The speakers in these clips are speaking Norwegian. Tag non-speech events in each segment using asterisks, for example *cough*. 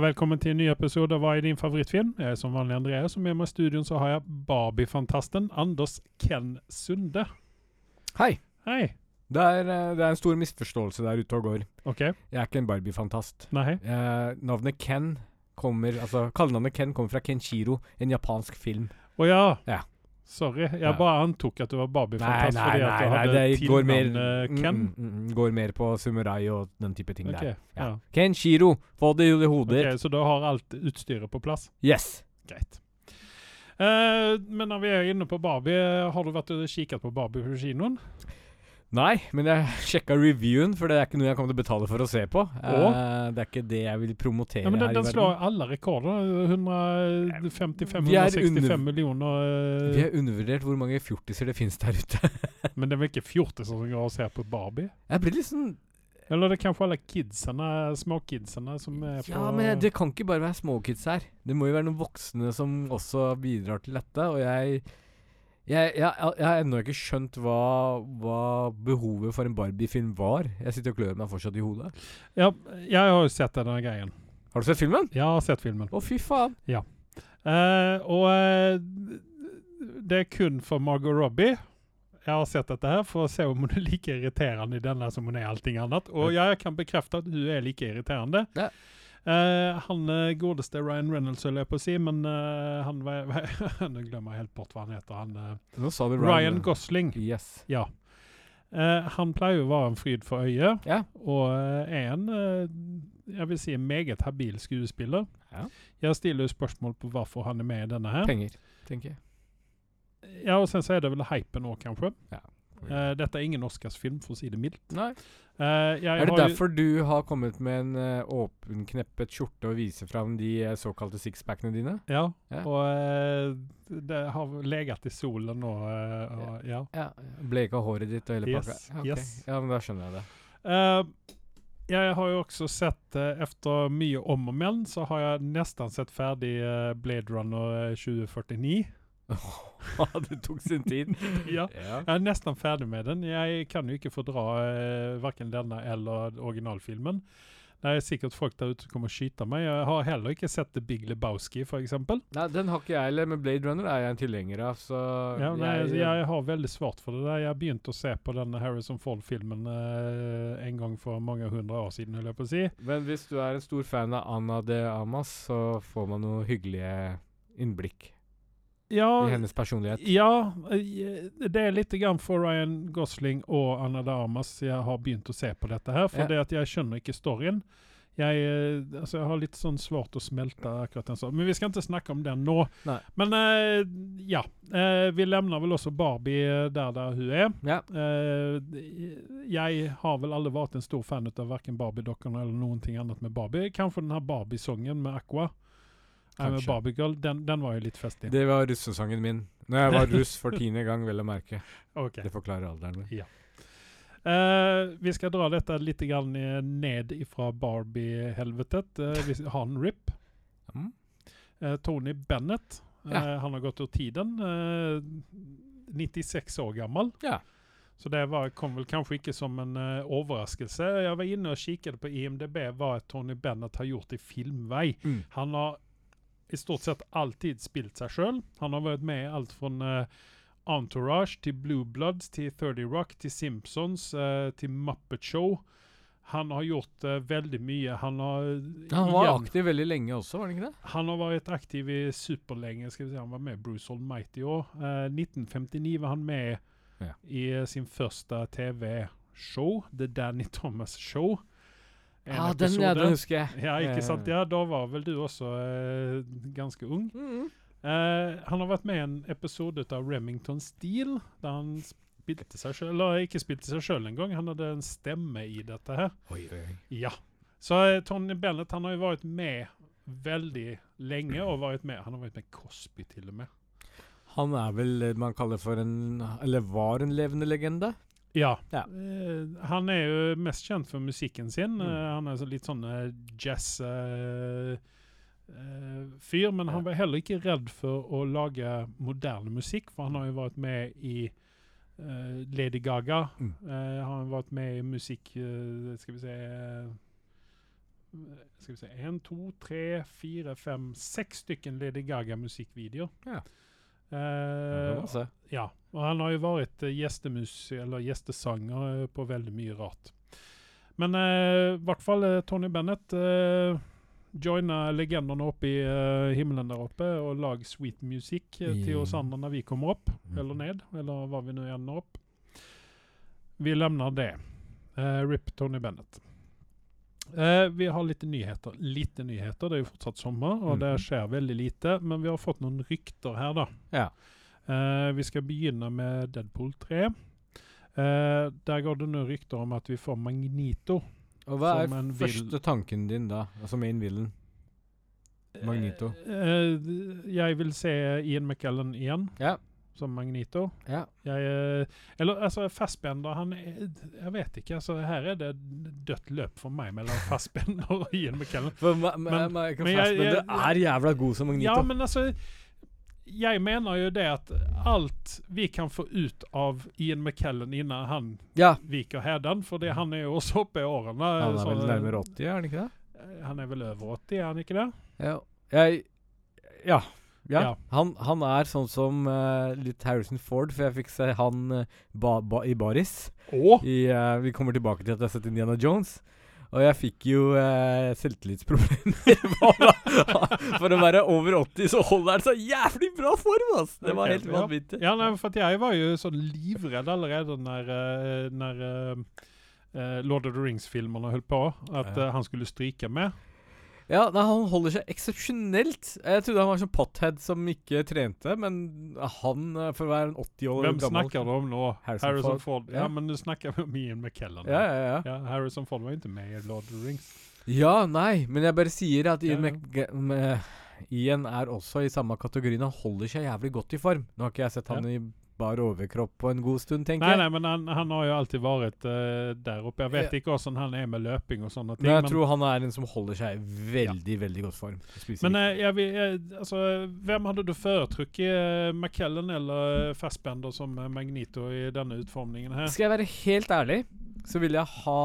velkommen til en ny episode av Hva er din favorittfilm? Jeg er som vanlig Andreas, og med meg i studion så har jeg Barbie-fantasten Anders Ken Sunde. Hei. Hei. Det er, eh, det er en stor misforståelse der ute og går. OK. Jeg er ikke en Barbie-fantast. Nei. Eh, navnet Ken kommer Altså, Kallenavnet Ken kommer fra Kenshiro, en japansk film. Å ja. Ja. Sorry. Jeg Ja. bare antok at du var Nei, Barbie-fantast nei, fordi nei, at du nei, hadde det går mer tilnavnet Ken. Mm, mm, mm, går mer på samurai og den type ting okay, der. ja. Kenshiro, få det i hodet. Ok, Så da har alt utstyret på plass? Yes. Greit. Uh, men når vi er inne på Barbie, har du vært og kikket på Barbie på kinoen? Nei, men jeg sjekka reviewen, for det er ikke noe jeg kommer til å betale for å se på. Uh, det er ikke det jeg vil promotere Ja, men den, her den i slår verden. alle rekorder. 155-160 Vi er millioner. Vi eh, har undervurdert hvor mange fjortiser det finnes der ute. *laughs* Men det er vel ikke fjortiser som går og ser på Barbie? Jeg blir litt sånn Eller det er kanskje alle kidsene, småkidsene som er på Ja, men det kan ikke bare være småkids her. Det må jo være noen voksne som også bidrar til dette. Og jeg Jeg, jeg, jeg har ennå ikke skjønt hva, hva behovet for en Barbie-film var. Jeg sitter og klør meg fortsatt i hodet. Ja, jeg har jo sett denne greien. Har du sett filmen? Jeg har sett filmen. Å, fy faen. Eh, og eh, det er kun for Margot Robbie. Jeg har sett dette her for å se om hun er like irriterende i denne som hun er i allting annet. Og jeg kan bekrefte at hun er like irriterende. Ja. Eh, han eh, godeste Ryan Reynolds, vil jeg på å si, men uh, han var *laughs* Nå glemmer jeg helt bort hva han heter. Han, uh, du Ryan Gosling. Yes. Ja. Han pleier jo å være en fryd for øyet, Ja. og er en jeg vil si meget habil skuespiller. Ja. Jeg stiller jo spørsmål på hvorfor han er med i denne her. Penger, tenker jeg. Ja, og sen så er det vel hypen òg, kanskje. Ja. Eh, dette er ingen Oscarsfilm, for å si det mildt. Nei. Uh, jeg Er det har derfor du har kommet med en uh, åpenkneppet skjorte og viser fram de uh, såkalte sixpackene dine? Ja, Ja. og det har leget i solen og, og Ja. Ja. Bleka håret ditt og hele Yes, pakka? Ja, yes. ja, men da skjønner jeg det. Eh, jeg har jo også sett, etter mye om og men, så har jeg nesten sett ferdig Blade Runner eh, 2049. *laughs* det tok sin tid. *laughs* ja. ja. Jeg er nesten ferdig med den. Jeg kan jo ikke fordra eh, verken denne eller originalfilmen. Det er sikkert folk der ute som kommer og skyter meg. Jeg har heller ikke sett The Big Lebowski, f.eks. Nei, den har ikke jeg heller, men Blade Runner er jeg en tilhenger av, så Ja, nei, jeg, jeg har veldig svart for det der. Jeg begynte å se på denne Harrison Ford-filmen eh, en gang for mange hundre år siden, holder jeg på å si. Men hvis du er en stor fan av Anna de Amas, så får man noe hyggelige innblikk Ja, i hennes personlighet. ja eh, det er litt grann for Ryan Gosling og Anna de jeg har begynt å se på dette her. For Ja. det at jeg skjønner ikke storyen. Jeg, eh, altså jeg har litt sånn svårt å smelte akkurat den sånn. Men vi skal ikke snakke om den nå. Nei. Men uh, ja. Uh, vi lemner vel også Barbie der der hun er. Ja. Uh, jeg har vel aldri vært en stor fan av verken Barbie-dokkene eller noen ting annet med Barbie. Kanskje den her Barbie-sangen med Aqua. I'm men. Barbie. Den, den var jo litt festlig. Det var russesangen min. Når jeg var *laughs* russ for tiende gang, vel å merke. Okay. Det forklarer alderen min. Eh, vi skal dra dette litt grann ned fra Barbie-helvetet. Uh, vi har en RIP. Mm. Uh, Tony Bennett. Ja. Han har gått ur tiden. Eh, 96 år gammel. Ja. Så det var, kom vel kanskje ikke som en uh, overraskelse. Jeg var inne og kikket på IMDb hva Tony Bennett har gjort i filmvei. Mm. Han har i stort sett alltid spilt seg sjøl. Han har vært med i alt fra eh, Entourage til Blue Bloods til 30 Rock til Simpsons eh, til Muppet Show. Han har gjort uh, veldig mye. Han har Han var igjen- aktiv veldig lenge også, var han ikke det? han har vært aktiv i superlenge. Skal vi si. Han var med i Bruce Almighty òg. Uh, 1959 var han med Ja. i uh, sin første TV-show, The Danny Thomas Show. En Ja, den, ja, den husker jeg. Ja, ikke sant? Eh, Ja, da var vel du også uh, ganske ung. Mm. Uh, han har vært med i en episode av Remington Steel, der han spilte seg sjøl Eller ikke spilte seg sjøl engang, han hadde en stemme i dette her. Oi, oi. Ja. Så uh, Tony Bennett han har jo vært med veldig lenge, og vært med Han har vært med Cosby til og med. Han er vel det man kaller for en Eller var en levende legende? Ja. Ja. Eh, han er jo mest kjent for musikken sin. Mm. Eh, han er så litt sånn eh, jazz eh, eh, fyr, men han var heller ikke redd for å lage moderne musikk, for han har jo vært med i Lady Gaga. Mm. Han har vært med i musikk Skal vi se Skal vi se En, to, tre, fire, fem, seks stykken Lady Gaga-musikkvideoer. Ja. Eh, ja. Og han har jo vært eh, gjestemus eller gjestesanger eh, på veldig mye rart. Men eh, i hvert fall Tony Bennett joina legendene opp i eh, himmelen der oppe og lag sweet music eh, til oss andre når vi kommer opp, mm. eller ned, eller hva vi nå ender opp. Vi lemner det. Eh, RIP Tony Bennett. Eh, vi har litt nyheter. Lite nyheter, det er jo fortsatt sommer, og det Mhm. skjer veldig lite. Men vi har fått noen rykter her, da. Ja. Eh, vi skal begynne med Deadpool 3. Eh, der går det nå rykter om at vi får Magnito. Og hva er første tanken din da? Altså main villain? Magneto. Eh, jeg vil se Ian McKellen igjen Ja. Som Magnito. Ja. Jeg, eh, eller altså, Fassbender han Jeg vet ikke. altså Her er det dødt løp for meg mellom *laughs* Fassbender og Ian McKellen. For ma ma Men- men Fassbender er jævla god som Magnito. Ja, men altså Jeg mener jo det at alt vi kan få ut av Ian McKellen innan han Ja. viker hæden, for han er jo også oppe i årene. Han er vel nærmere 80, er han ikke det? Eh, Han er vel over 80, er han ikke det? Ja. Jeg Ja. Ja. Ja. Han, han er sånn som uh, litt Harrison Ford, for jeg fikk se han uh, ba, ba, i baris. Oh. I, uh, vi kommer tilbake til at jeg har sett Indiana Jones. Og jeg fikk jo selvtillitsproblemer. *laughs* *laughs* For å være over 80 så holder han så jævlig bra form, ass! Det var helt vanvittig. Ja, nei, for jeg var jo sånn livredd allerede når, når Lord of the Rings-filmerne holdt på, at han skulle stryke med. Ja, nei, Han holder seg eksepsjonelt. Jeg trodde han var sånn pothead som ikke trente, men han, eh, for å være en 80 år Hvem gammel snakker du om nå? Harrison Ford. Ford. Ja, Ja. men du snakker om Ian McKellen. Ja, ja, ja. Ja, Harrison Ford var ikke med i Lord of the Rings. Ja, nei, men jeg bare sier at Ian, ja. Mc- Ian er også i samme kategorien. Han holder seg jævlig godt i form. Nå har ikke jeg sett han i bar overkropp på en god stund, tenker Nei, jeg. nei, men han, han har jo alltid vært uh, der oppe. Jeg vet ikke hvordan han er med løping og sånne ting. Men jeg men- tror han er en som holder seg i veldig, veldig godt form. Men uh, jeg vil, eh, altså, hvem hadde du foretrukket? McKellen eller Fassbender som Magnito i denne utformningen her? Skal jeg være helt ærlig, så vil jeg ha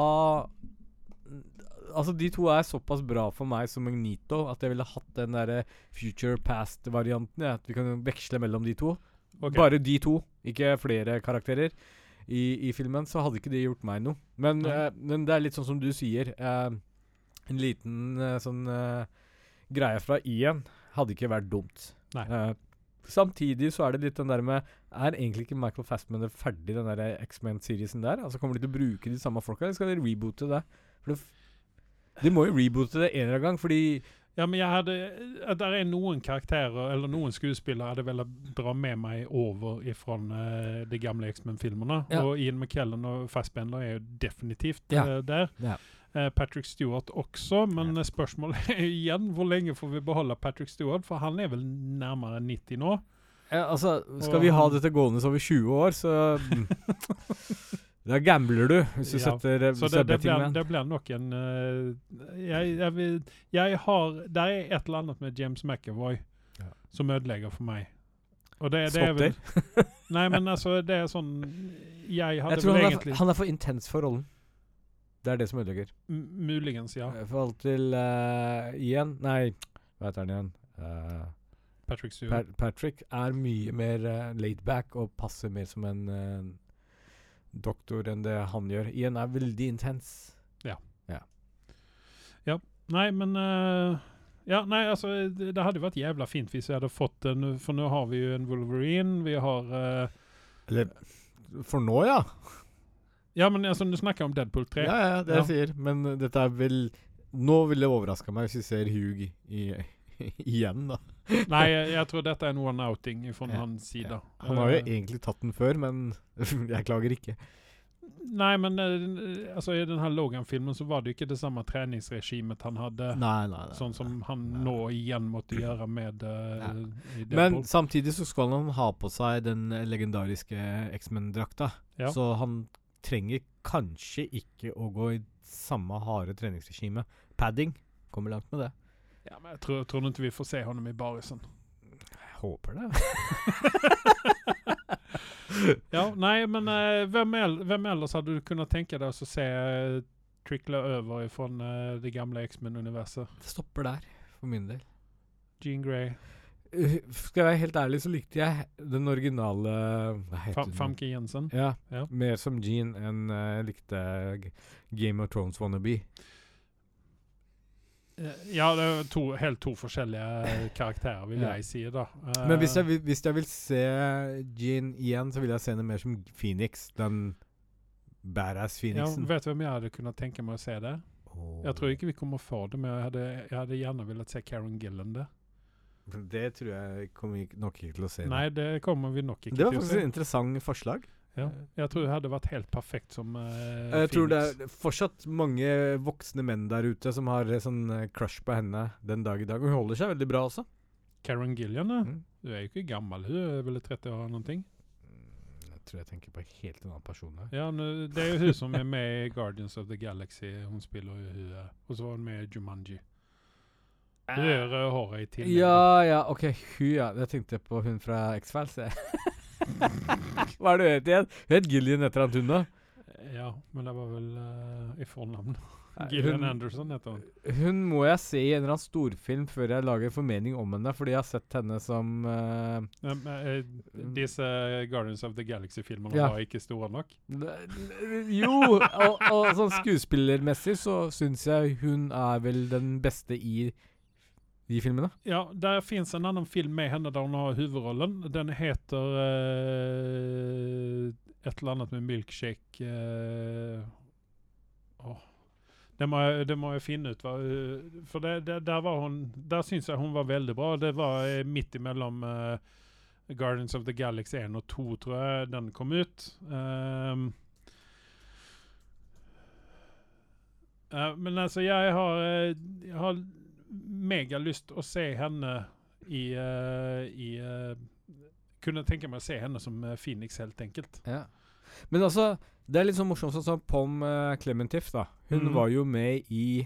Altså, de to er såpass bra for meg som Magnito at jeg ville hatt den der future past-varianten. Ja, at vi kan veksle mellom de to. Ok. Bare de to, ikke flere karakterer. I, I filmen så hadde ikke det gjort meg noe. Men, eh, men det er litt sånn som du sier. eh, en liten eh, sånn greie fra Ian hadde ikke vært dumt. Samtidig så er det litt den der med Er egentlig ikke Michael Fassbender ferdig, den der X-Men-seriesen der? Altså Kommer de til å bruke de samme folka, eller skal de reboote det? For det de må jo reboote det en eller annen gang, fordi Ja, men jeg hadde at Det er noen karakterer eller noen skuespillere hadde velat dra med meg over fra de gamle X-Men-filmene. Ja. Og Ian McKellen og Fassbender er jo definitivt Ja. uh, der. Ja. Uh, Patrick Stewart også, men eh, spørsmålet er *laughs* igjen hvor lenge får vi beholde Patrick Stewart? For han er vel nærmere 90 nå. Altså, skal Og vi ha dette gående over 20 år, så *laughs* *laughs* Da gambler du, hvis du Ja, setter eh, Så det, det, blir, det blir nok en uh, jeg, jeg, jeg har Det er et eller annet med James McAvoy Ja. som ødelegger for meg. Og det, det er vel *laughs* Nei, men altså, det er sånn Jeg hadde Jeg tror vel han er, han er for intens for rollen. Det er det som ødelegger. m- Muligens, ja. I forhold til uh, Ian Nei, hva heter han igjen? Uh, Patrick Stewart. Pa Patrick er mye mer uh, laidback og passer mer som en eh, doktor enn det han gjør. Igjen er veldig intens. Ja Nei, men uh, Ja, nei, altså det, det hadde vært jævla fint hvis vi hadde fått en For nå har vi jo en Wolverine, vi har uh, Eller For nå, ja. Ja, men altså, du snakker om Deadpool 3. Ja, ja, det Ja. jeg sier. Men dette er vel Nå ville det overraska meg hvis vi ser Hugh i, *laughs* igjen, da. Nei, jeg, jeg tror dette er en one-outing fra Ja, hans side. Han har jo uh, egentlig tatt den før, men *laughs* jeg klager ikke. Nei, men uh, altså, i denne Logan-filmen så var det jo ikke det samme treningsregimet han hadde. Nei, nei, Sånn som han Nei. nå igjen måtte gjøre med uh, Men samtidig så skal han ha på seg den legendariske X-Men-drakta. Ja. Så han trenger kanskje ikke å gå i samme harde treningsregime. Padding kommer langt med det. Ja, men jeg tror, tror ikke vi får se ham i barisen. Jeg håper det. *laughs* Ja, nei, men eh, hvem, el hvem ellers hadde du kunnet tenke deg å se eh, trickle over fra uh, det gamle X-Men-universet. Det stopper der, for min del. Jean Grey. Uh, skal jeg være helt ærlig, så likte jeg den originale Hva heter Fa den? Famke Jensen. Ja, Ja. mer som Jean enn uh, jeg likte G- Game of Thrones wannabe. Eh, Ja, det er to, helt to forskjellige karakterer, vil Ja. jeg si. da. Men hvis jeg, Eh, vil, hvis jeg vil se Jean igjen, så vil jeg se henne mer som Phoenix. Den badass ja, Phoenixen. Vet du hvem jeg hadde kunnet tenke meg å se det? Jeg tror ikke vi kommer for få det, men jeg hadde, jeg hadde gjerne villet se Karen Gillan det. Det tror jeg kommer vi nok ikke til å se. Nei, det kommer vi nok ikke det var faktisk et interessant forslag. Ja. Jeg tror det hadde vært helt perfekt som uh, Jeg tror det er fortsatt mange voksne menn der ute som har eh, sånn eh, crush på henne den dag i dag. Hun holder seg veldig bra også. Karen Gillian. Mm. Du er jo ikke gammel, hun er vel 30 år eller noe. Mm, Jeg tror jeg tenker på en helt annen person her. Ja, nu, det er jo hun som er med i Guardians of the Galaxy. Hun spiller jo hun eh, Og så var hun med i Jumanji. Hun er rød håret i tillegg. Ja, ja, OK. Hun, ja. Jeg tenkte på hun fra X-Files, jeg. *laughs* Hva er det hun het igjen? Hun het Gillian et eller annet, hun, da. Ja, men det var vel uh, i fornavn. Gillian hun- Anderson heter hun. Hun må jeg se i en eller annen storfilm før jeg lager en formening om henne, fordi jeg har sett henne som uh, Ja, men, eh, disse Guardians of the Galaxy-filmene Ja. var ikke store nok. Jo! Og, og sånn skuespillermessig så syns jeg hun er vel den beste i de filmene. Ja, der finns en annen film med henne der hun har huvudrollen. Den heter eh, et eller annet med milkshake eh, oh. Det må, jeg, det må jeg finne ut. Hva, eh, for det, det, der, var hun, der syns jeg hun var veldig bra. Det var eh, midt imellom uh, Guardians of the Galaxy 1 og 2, tror jeg den kom ut. Um, uh, men altså, jeg har, jeg har megalyst å se henne i, eh, i eh, Kunne tenke meg å se henne som eh, Phoenix, helt enkelt. Ja. Men altså, det er litt sånn morsomt sånn som Pom Clementif, da. Hun mm. var jo med i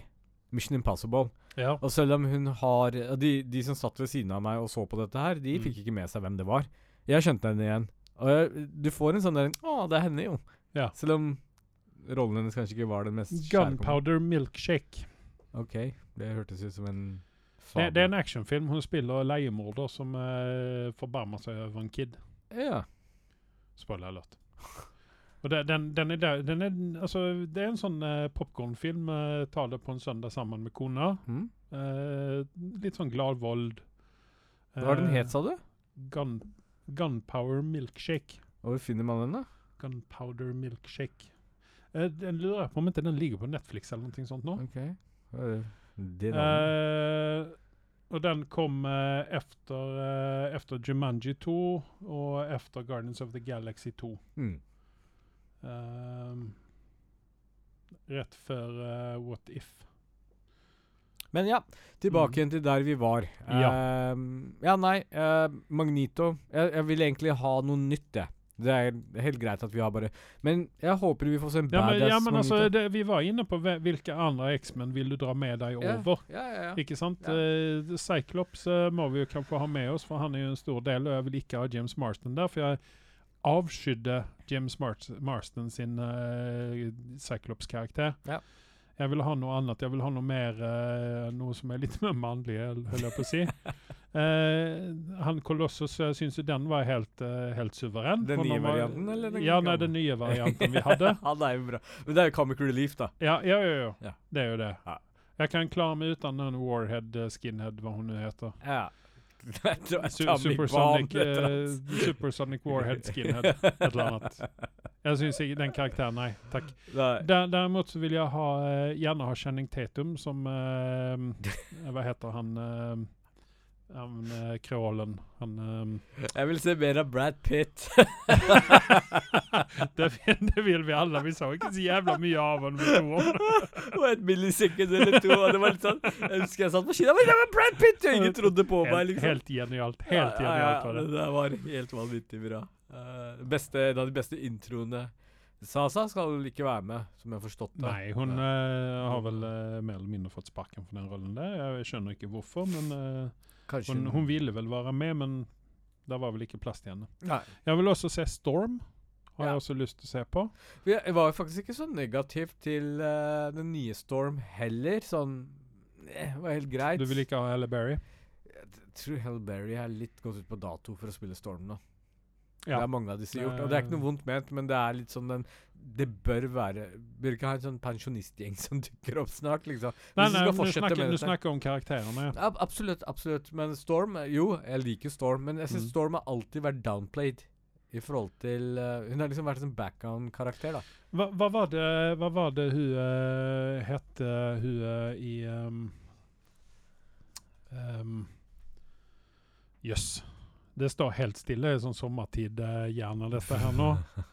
Mission Impossible. Ja. Og selv om hun har de, de som satt ved siden av meg og så på dette her, de Mm. fikk ikke med seg hvem det var. Jeg skjønte henne igjen. Og jeg, du får en sånn der Å, det er henne, jo. Ja. Selv om rollen hennes kanskje ikke var den mest. Gunpowder Milkshake. OK. Det hørtes ut som en Det, det er en actionfilm. Hun spiller leiemorder som uh, forbarmer seg over en kid. Ja. Spoiler alert. Og det, den, den er der, den er, altså, det er en sånn uh, popkornfilm. Uh, ta det på en søndag sammen med kona. Mm. Uh, litt sånn glad vold. Hva var den het, sa du? Gun, Gunpower Milkshake. Og hvor finner man den, da? Gunpowder Milkshake. Den lurer jeg på om ikke den ligger på Netflix eller noe sånt nå. OK. Det? Eh, den kom eh, efter, eh, efter Jumanji 2 og efter Guardians of the Galaxy 2. Mm. Ehm, rett før eh, What If. Men ja, tilbake Mm. igjen til der vi var. Ja. Ehm, ja, nei, eh, Magnito jeg, jeg vil egentlig ha noe nytt, jeg. Det er helt greit at vi har bare Men jeg håper vi får se en Ja, men, badass ja, men altså, det, vi var inne på hvilke andre X-Men vil du dra med deg over. Ja, ja, ja. Ikke sant? Eh, Cyclops uh, må vi jo kanskje ha med oss, for han er jo en stor del, og jeg vil ikke ha James Marston der, for jeg avskydde James Mars Marston sin uh, Cyclops-karakter. Ja. Jeg vil ha noe annet. Jeg vil ha noe mer uh, Noe som er litt *laughs* mer mannlig, holder jeg på å si. uh, *laughs* han Kolossus, jeg syns jo den var helt, uh, helt suveren. Den nye var- varianten, eller den Ja, nei, den nye varianten vi hadde. *laughs* ja, det er jo bra. Men det er jo Comic Relief, da. Ja, ja, ja, ja. Ja. Det er jo det. Ja. Jeg kan klare meg uten den Warhead, eh, Skinhead, hva hun nå heter. Ja. Supersonic, annet. Supersonic Warhead Skinhead, et eller annet. Jeg syns ikke den karakteren, nei. Takk. Nei. Der, derimot så vil jeg ha, eh, gjerne ha Channing Tatum som uh, *laughs* Hva heter han eh, han uh, kreolen Han um, Jeg vil se mer av Brad Pitt. *laughs* det, det vil vi alle. Vi så ikke så jævla mye av han med to år. *laughs* og et millisekund eller to. Og det var litt sånn Jeg husker jeg satt på kina, men det var Brad Pitt! Og ingen trodde på meg, Helt, liksom. helt genialt. Helt genialt var det. det var helt vanvittig bra. Uh, beste, en av de beste introene. Sasa skal vel ikke være med, som jeg har forstått det. Nei, hun uh, har vel uh, mer eller mindre fått sparken for den rollen der. Jeg skjønner ikke hvorfor, men eh, Kanskje hun, hun ville vel være med, men det var vel ikke plass til henne. Nei. Jeg vil også se Storm. har Ja. jeg også lyst til å se på. Jeg jeg var faktisk ikke så negativ til uh, den nye Storm heller. Sånn eh, Det var helt greit. Du vil ikke ha Halle Berry? Jeg tror Halle Berry er litt gått ut på dato for å spille Storm nå. Ja. Det er mange av disse gjort. Og det er ikke noe vondt ment, men det er litt sånn den Det bør være Bør ikke ha en sånn pensjonistgjeng som dukker opp snart, liksom. Nei, nei, du snakker, du snakker om karakterene. Ja. Ab absolutt, absolutt. Men Storm eh, Jo, jeg liker Storm, men jeg syns Mm. Storm har alltid vært downplayed. I forhold til uh, Hun har liksom vært en background-karakter, da. Hva, hva, var det, hva var det hun uh, hette, hun uh, i um, um, Jøss. Det står helt stille i sånn sommertid-hjerne, dette her nå. *laughs*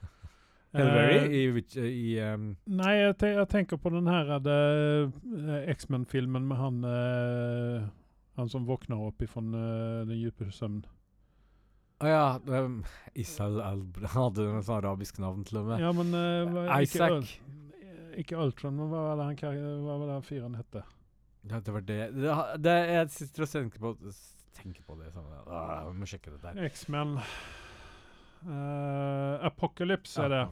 Hell uh, Eh, i, eh, i um, Nei, jeg, te jeg tenker på den her uh, X-Men-filmen med han uh, Han som våkner opp ifrån eh, den dype søvn. Å ja. Um, Isal Albra *laughs* hadde en sånn arabisk navn, til og med. Ja, men eh, ikke, Isaac. Ikke Ultron, men hva var det han hva var det han fyren hette? Ja, det var det. det, det jeg sitter og tenker på Tenker på det sånn ah, Jeg må sjekke det der. X-Men eh, Apocalypse er det.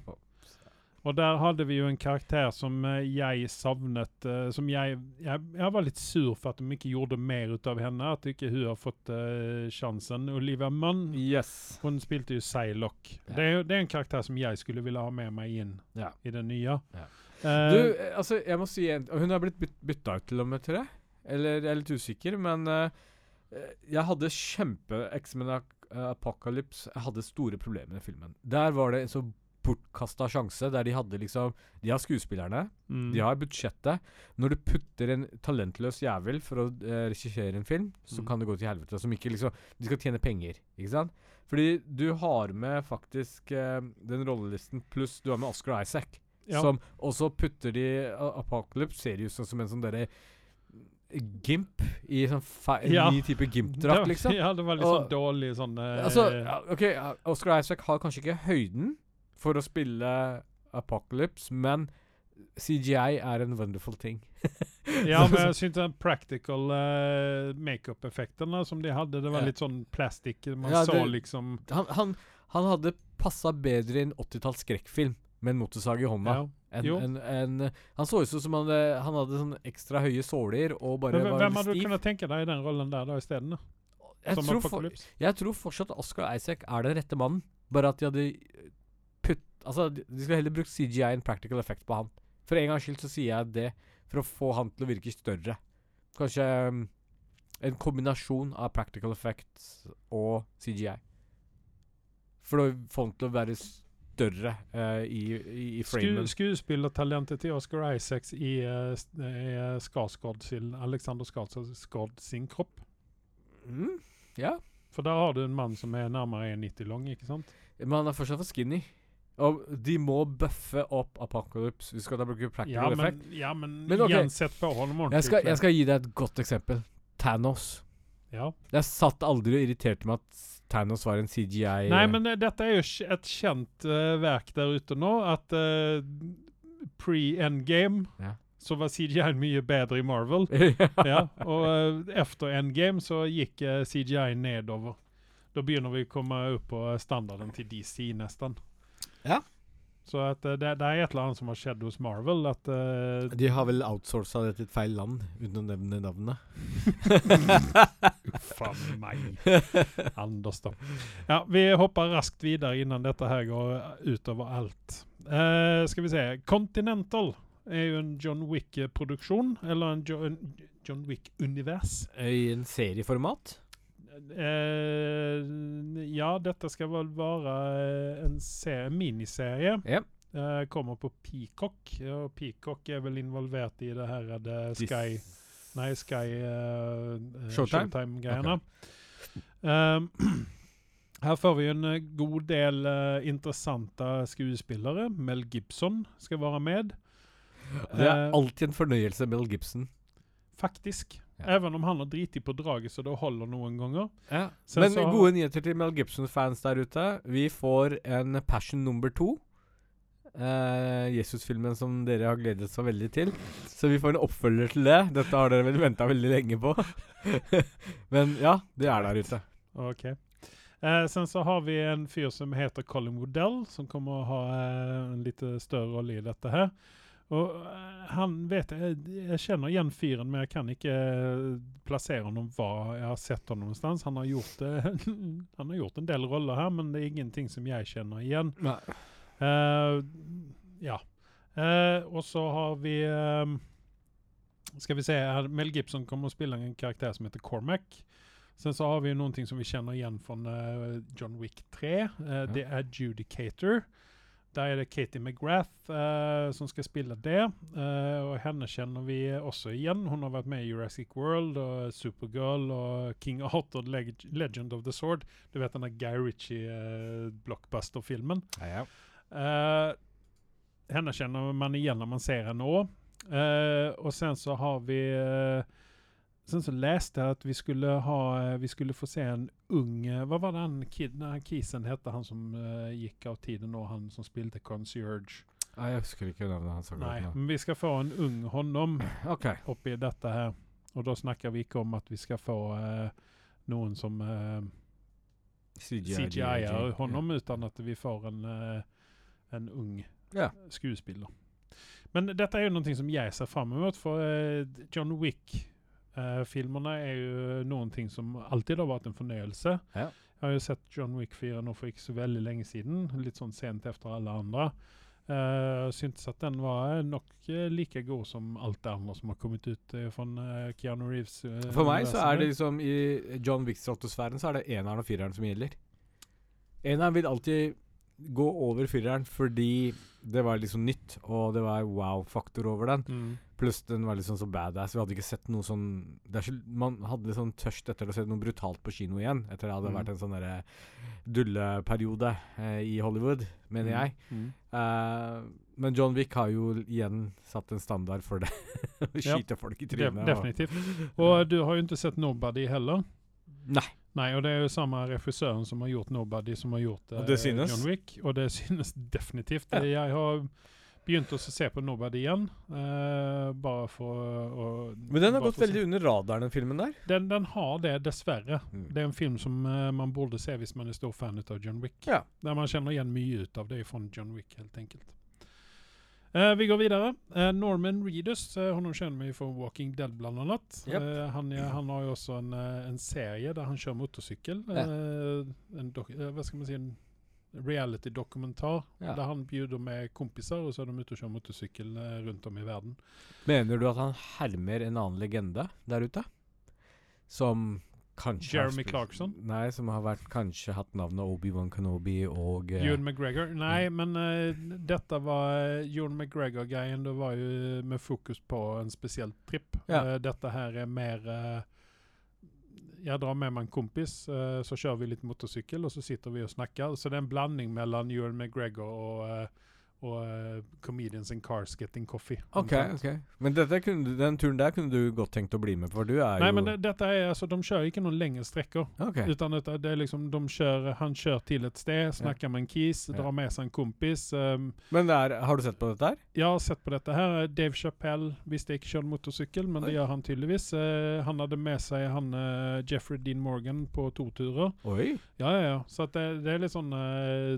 Og der hadde vi jo en karakter som eh, jeg savnet uh, Som jeg, jeg Jeg var litt sur for at de ikke gjorde mer ut av henne. At ikke hun har fått uh, sjansen. Olivia Munn. Yes. Hun spilte jo Psylocke. Ja. Det, det er en karakter som jeg skulle ville ha med meg inn Ja. i det nye. Ja. Uh, Du, altså, jeg må si en Hun har blitt byt, bytta ut til og med, tror jeg. Eller jeg er litt usikker, men jeg hadde kjempe X-Men Eh, Apocalypse hadde store problemer med filmen. Der var det en så bortkasta sjanse, der de hadde liksom De har skuespillerne, mm, de har budsjettet. Når du putter en talentløs jævel for å uh, regissere en film, så Mm. kan det gå til helvete. Som ikke liksom De skal tjene penger, ikke sant? Fordi du har med faktisk uh, den rollelisten, pluss du har med Oscar Isaac. ja. Som også putter de uh, Apocalypse ser ut som en sånn derre Gimp i sånn Ja. ny type Gimp-drakt, liksom. *laughs* Ja, det var litt sånn dårlig sånn eh, Altså, OK, Oscar Isaac har kanskje ikke høyden for å spille Apocalypse, men CGI er en wonderful ting. *laughs* Ja, men jeg syns den practical uh, makeup-effektene som de hadde, det var litt sånn plastikk. Man Ja, så det- liksom Han, han, han hadde passa bedre i en 80-talls skrekkfilm med en motorsag i hånda. ja. Jo. en, enn- han så ut som han hadde, han hadde sånn ekstra høye såler og bare Men, var hvem hadde du kunnet tenke deg i den rollen der da isteden? Jeg tror, for, jeg tror fortsatt Oscar Isaac er den rette mannen. Bare at de hadde putt Altså, de skulle heller brukt CGI enn practical effect på han. For en gangs skyld så sier jeg det for å få han til å virke større. Kanskje um, en kombinasjon av practical effects og CGI. For å få han til å være større uh, i, i, i Sku, framen. skuespillertalentet til Oscar Isaacs i, uh, i Skarsgård sin, Alexander Skarsgård sin kropp. Mm, ja. For der har du en mann som er nærmere 1,90 lang, ikke sant? Men han er fortsatt for skinny. Og de må bøffe opp Apocalypse. Vi skal da bruke practical Ja, effect. ja, men, Men okay. gjensett på. Jeg skal, jeg skal gi deg et godt eksempel. Thanos. Ja. Jeg satt aldri og irriterte meg at Thanos var en CGI Nei, men eh, dette er jo et kjent uh, verk der ute nå, at uh, pre-endgame Ja. så var CGI mye bedre i Marvel. *laughs* ja. ja, og uh, efter endgame så gikk uh, CGI nedover. Da begynner vi å komme opp på standarden til DC nesten. Ja. Så at eh, det, det er et eller annet som har skjedd hos Marvel, at uh, De har vel outsourca det til et feil land, uten å nevne navnet. Faen meg. *laughs* Anders, da. Ja, vi hopper raskt videre innan dette her går utover alt. Uh, skal vi se. Continental er jo en John Wick-produksjon, eller en, jo, en John Wick-univers. I en serieformat. Eh, ja, dette skal vel være eh, en serie, miniserie. Yep. Eh, kommer på Peacock, og Peacock er vel involvert i det her eh, det Sky Nei, Sky eh, eh, Showtime? Okay. *clears throat* Her får vi en god del uh, interessante skuespillere. Mel Gibson skal være med, Det er alltid en fornøyelse, Mel Gibson. faktisk. Ja. Even om han har driti på draget så det holder noen ganger. Ja. Men så- gode nyheter til Mel Gibson-fans der ute. Vi får en Passion nummer to. Eh, Jesus-filmen som dere har gledet så veldig til. Så vi får en oppfølger til det. Dette har dere vel venta veldig lenge på. *laughs* Men ja, det er der ute. Ok. Eh, sen så har vi en fyr som heter Colin Woodell, som kommer å ha eh, en litt større rolle i dette her. Og eh, han vet jeg, jeg kjenner igjen fyren, men jeg kan ikke eh, plassere ham hva jeg har sett ham noe sted. Han har gjort, eh, *laughs* han har gjort en del roller her, men det er ingenting som jeg kjenner igjen. Eh, ja. Uh, og så har vi uh, Skal vi se her, Mel Gibson kommer å spille en karakter som heter Cormac. Sen så har vi noen ting som vi kjenner igjen fra eh, John Wick 3. Eh, Det er Judicator. Der er det Katie McGrath eh, som skal spille det. Eh, og henne kjenner vi også igjen. Hun har vært med i Jurassic World og Supergirl og King Arthur, Leg Legend of the Sword. Du vet denne Guy Ritchie-blockbuster-filmen. Ja, ja. Eh, henne kjenner man igjen når man ser henne òg. og sen så har vi eh, Sen så leste jeg at vi skulle ha eh, Vi skulle få se en ung eh, Hva var det han kid, kisen hette, han som uh, gikk av tiden nå, han som spilte concierge? Nei, jeg husker ikke navnet hans. Nei, men vi skal få en ung honom *clears throat* OK. oppi dette her. Og da snakker vi ikke om at vi skal få uh, noen som uh, CGI, CGI-er honom, utan at vi får en, uh, en ung yeah. skuespiller. Men dette er jo noe som jeg ser fram mot, for eh, John Wick-filmene er jo noen ting som alltid har vært en fornøyelse. Ja. Jeg har jo sett John Wick 4 nå for ikke så veldig lenge siden, litt sånn sent etter alle andre. Uh, syntes at den var nok eh, like god som alt det andre som har kommet ut uh, fra Keanu Reeves. For meg så er det liksom I John Wick-stratosfæren så er det eneren og fireren som gjelder. Eneren vil alltid gå over fireren fordi det var liksom nytt, og det var wow-faktor over den. mm. Pluss den var litt sånn så badass. Vi hadde ikke sett noe sånn det så, Man hadde litt sånn tørst etter å se noe brutalt på kino igjen. Etter det hadde Mm. vært en sånn derre dulleperiode eh, i Hollywood, mener Mm. jeg. Mm. Eh, men John Wick har jo igjen satt en standard for det. *laughs* Å Ja. skyte folk i trynet. og- definitivt. Og du har jo ikke sett Nobody heller. Nei. Nei, og det er jo samme regissøren som har gjort Nobody, som har gjort eh. John Wick. Og det synes *laughs* definitivt. Ja. Jeg har begynt å se på Nobody igjen, Uh, bare for å Men den har gått veldig under radaren, den filmen der. Den, den har det, dessverre. Mm. Det er en film som uh, man burde se hvis man er stor fan av John Wick. Ja. Der man kjenner igjen mye ut av det fra John Wick, helt enkelt. Uh, vi går videre. Norman Reedus, honom kjenner vi fra Walking Dead bl.a. Yep. Han, han har jo også en, en serie der han kjører motorsykkel. Ja. En dok hva skal man si, en reality-dokumentar Ja. der han bjuder med kompiser, og så er de ute og kjører motorsykkel eh, rundt om i verden. Mener du at han hermer en annen legende der ute? Som kanskje Jeremy Clarkson? Nei, som har vært, kanskje hatt navnet Obi-Wan Kenobi og uh, Ewan McGregor? Nei, men uh, dette var uh, Ewan McGregor-greien. Det var jo med fokus på en spesiell tripp. Ja. Uh, dette her er mer eh, Jeg drar med meg en kompis, eh, så kjører vi litt motorsykkel, og så sitter vi og snakker. Så det er en blanding mellom Ewan McGregor og, eh, og uh, Comedians in Cars Getting Coffee. OK, omtrent. ok. Men dette den turen der kunne du godt tenkt å bli med for du er Nei, jo men det, dette er altså, de kjører ikke noen lengre strekker. Okay. Utan det, det er liksom, de kjører, han kjører til et sted, snakker med en kis, Ja. drar med seg en kompis. Um, Men det er, har du sett på dette her? Jeg har sett på dette her. Dave Chappelle visste ikke kjøre motorsykkel, men det gjør han tydeligvis. Uh, han hadde med seg han uh, Jeffrey Dean Morgan på to turer. Oi. Ja, ja, ja. Så det, det er litt sånn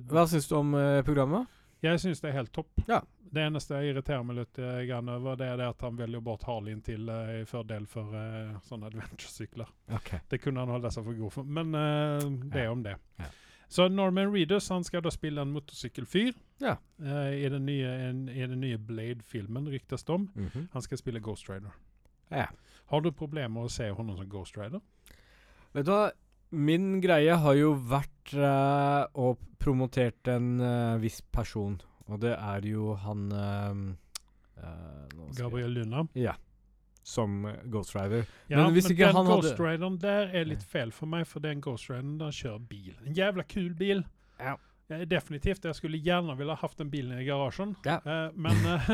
Hva syns du om programmet? Jeg syns det er helt topp. Ja. Det eneste jeg irriterer meg litt eh, grann over, det er det at han velger bort Harlin til uh, i fordel for uh, sånne adventure-sykler. Okay. Det kunne han holde seg for god for, men uh, det Ja. om det. Ja. Så Norman Reedus han skal da spille en motorsykkelfyr Ja. uh, i, den nye, en, i den nye Blade-filmen, ryktes det om. Mhm. Han skal spille Ghost Rider. Ja. Har du problemer med å se henne som Ghost Rider? Vet du hva? Min greie har jo vært uh, å promotert en uh, viss person, og det er jo han uh, Gabriel Luna? Ja. Som Ghost Rider. Ja, Men men, ikke den han Ghost Rideren der er litt feil for meg, for den Ghost Rideren der kjører bil. En jævla kul bil. Ja. Ja, definitivt. Jeg skulle gjerne ville hatt den bilen i garasjen, Ja. uh, men *laughs* *laughs* uh,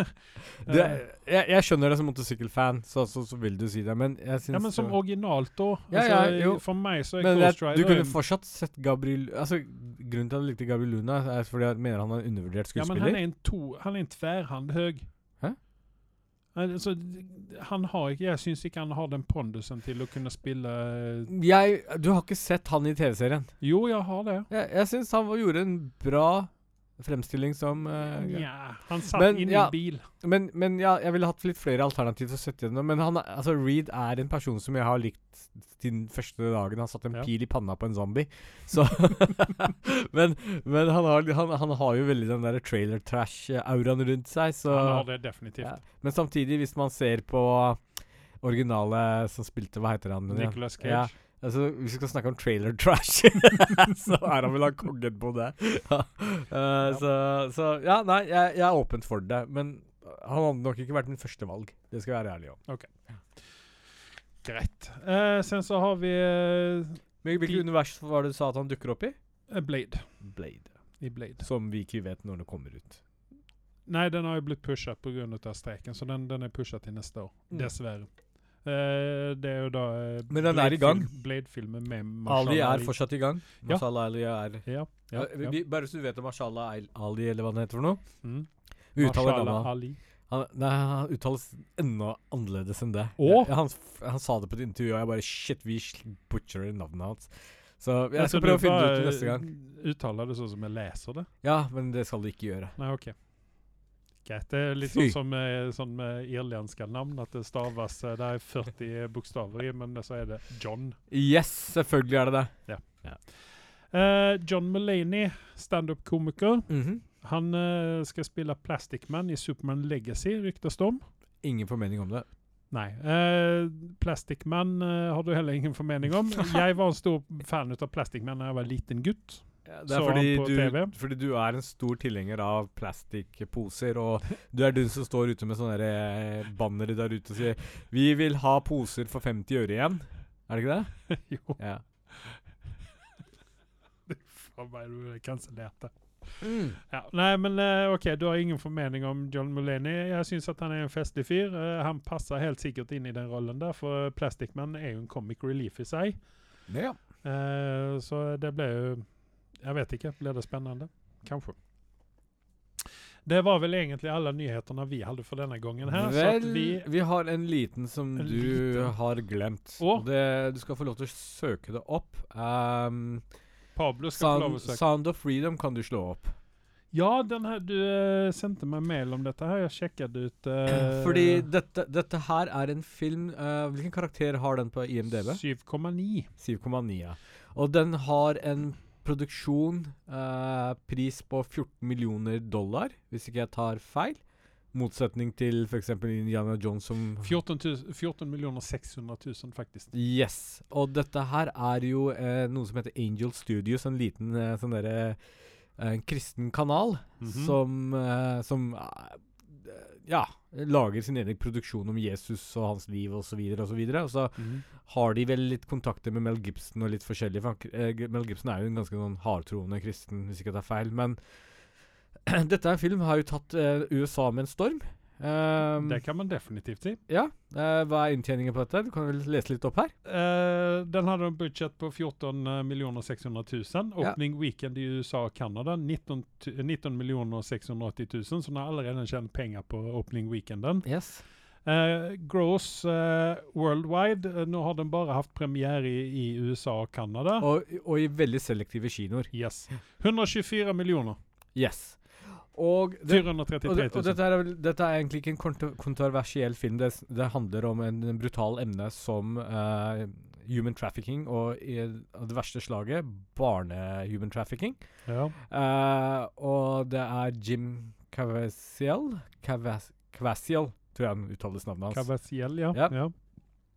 eh, jeg, jeg skjønner det som motorsykkelfan, så, så, så vil du si det, men jeg syns Ja, men som originalt, da. Altså, ja. For meg så er Men Ghost Rider du kunne fortsatt sett Gabriel Altså, Grunnen til at jeg likte Gabriel Luna, er fordi jeg mener han er en undervurdert Ja, men han er en, to, han er en tverrhand høg. Altså, han har ikke Jeg syns ikke han har den pondusen til å kunne spille Jeg, du har ikke sett han i TV-serien? Jo, jeg har det. Jeg, jeg syns han gjorde en bra fremstilling som uh, ja. han satt Men, inne i ja. en bil. Men, men ja, jeg ville hatt litt flere alternativ å sette gjennom. Men han, altså, Reed er en person som jeg har likt siden første dagen han satte en Ja. pil i panna på en zombie. Så *laughs* Men, men han, har, han, han har jo veldig den der trailer trash-auraen rundt seg, så Han har det definitivt. ja. Men samtidig, hvis man ser på originale som spilte Hva heter han? Nicholas Cage. Ja. Altså, Hvis vi skal snakke om trailer trash, *laughs* så er han vel han kongen på det. Ja. Eh, Så, så ja, nei, jeg, jeg er åpent for det. Men han hadde nok ikke vært min første valg. Det skal jeg være ærlig om. Greit. Uh, sen så har vi uh, Hvilket univers var det du sa at han dukker opp i? Blade. Blade. I Blade. Som vi ikke vet når det kommer ut. Nei, den har jo blitt pusha pga. streiken, så den, den er pusha til neste år. Mm. Dessverre. Eh, det er jo da eh, Men den er i gang. Blade-film- Blade-filmen med Ali Mahershala er fortsatt i gang. Ja. Mashallah Ali er Ja. ja, Ja, ja. vi, Bare så du vet om Mashallah Ali, eller hva den heter for noe. Mm. Uttaler. Ali. Han, nei, han uttales enda annerledes enn det. Ja, han, han sa det på et intervju, og jeg bare Shit, vi butcherer navnet hans. Så jeg skal prøve å finne det ut neste gang. Uttaler det sånn som jeg leser det? Ja, men det skal du ikke gjøre. Nei, OK. Greit. Det er litt sånn som med, sånn med irlandske navn, at det staves eh, Det er 40 bokstaver i, men så er det John. Yes, selvfølgelig er det det. Eh, John Mulaney, standup-komiker. Mhm. Han uh, skal spille Plastic Man i Superman Legacy, ryktes det om. Ingen formening om det. Nei. Uh, Plastic Man eh, har du heller ingen formening om. *laughs* Jeg var en stor fan av Plastic Man da jeg var liten gutt. Det er fordi du, fordi du er en stor tilhenger av plastikkposer, og du er den som står ute med sånne eh, bannere der ute og sier 'Vi vil ha poser for 50 øre igjen'. Er det ikke det? *laughs* jo, Ja. faen meg, du kansellerte. Mm. Ja, nei, men eh, OK, du har ingen formening om John Mulaney. Jeg syns at han er en festlig fyr. Uh, han passer helt sikkert inn i den rollen der, for Plastic Man er jo en comic relief i seg. Ja. Uh, så det ble jo Jeg vet ikke. Blir det spennende? Kanskje. Det var vel egentlig alle nyhetene vi hadde for denne gangen her. så Vel, vi, vi har en liten som En du liten. har glemt. Det, du skal få lov til å søke det opp. Um, Pablo skal få lov til å søke. Sound of Freedom kan du slå opp. Ja, den her, du uh, sendte meg mail om dette her. Jeg sjekket ut uh, Fordi dette, dette her er en film uh, Hvilken karakter har den på IMDb? 7,9. 7,9. ja. Og den har en produksjon, eh, pris på 14 millioner dollar, hvis ikke jeg tar feil. Motsetning til f.eks. Indiana Jones som 14, 000 14 millioner 600 000, faktisk. Yes. Og dette her er jo eh, noe som heter Angel Studios, en liten eh, sånn derre eh, En kristen kanal Mhm. som eh, Som eh, ja, lager sin egen produksjon om Jesus og hans liv osv. videre Og så mm. har de vel litt kontakter med Mel Gibson og litt forskjellig. For eh, Mel Gibson er jo en ganske sånn hardtroende kristen, hvis ikke det er feil. Men *clears throat* dette er en film har jo tatt eh, USA med en storm. Um, Det kan man definitivt si. ja. uh, hva er inntjeningen på dette? Du kan vel lese litt opp her? Uh, den hadde en budsjett på 14 millioner 600 000. Ja. Weekend i USA og Canada 19, 19 millioner 680 000. Så den har allerede tjent penger på åpning weekenden. Yes. Uh, gross uh, worldwide. Uh, nå har den bare hatt premiere i, i USA og Canada. Og, og i veldig selektive kinoer. Yes. 124 millioner. Yes. Og, det, 433 og, 000. det, og dette, er, dette er egentlig ikke en kontro kontroversiell film. Det, det handler om en, en brutal emne som uh, human trafficking, og i av det verste slaget barne-human trafficking. ja. Uh, og det er Jim Caviezel Cavas- tror jeg han uttales navnet hans. Cavasiel, ja. Ja. ja.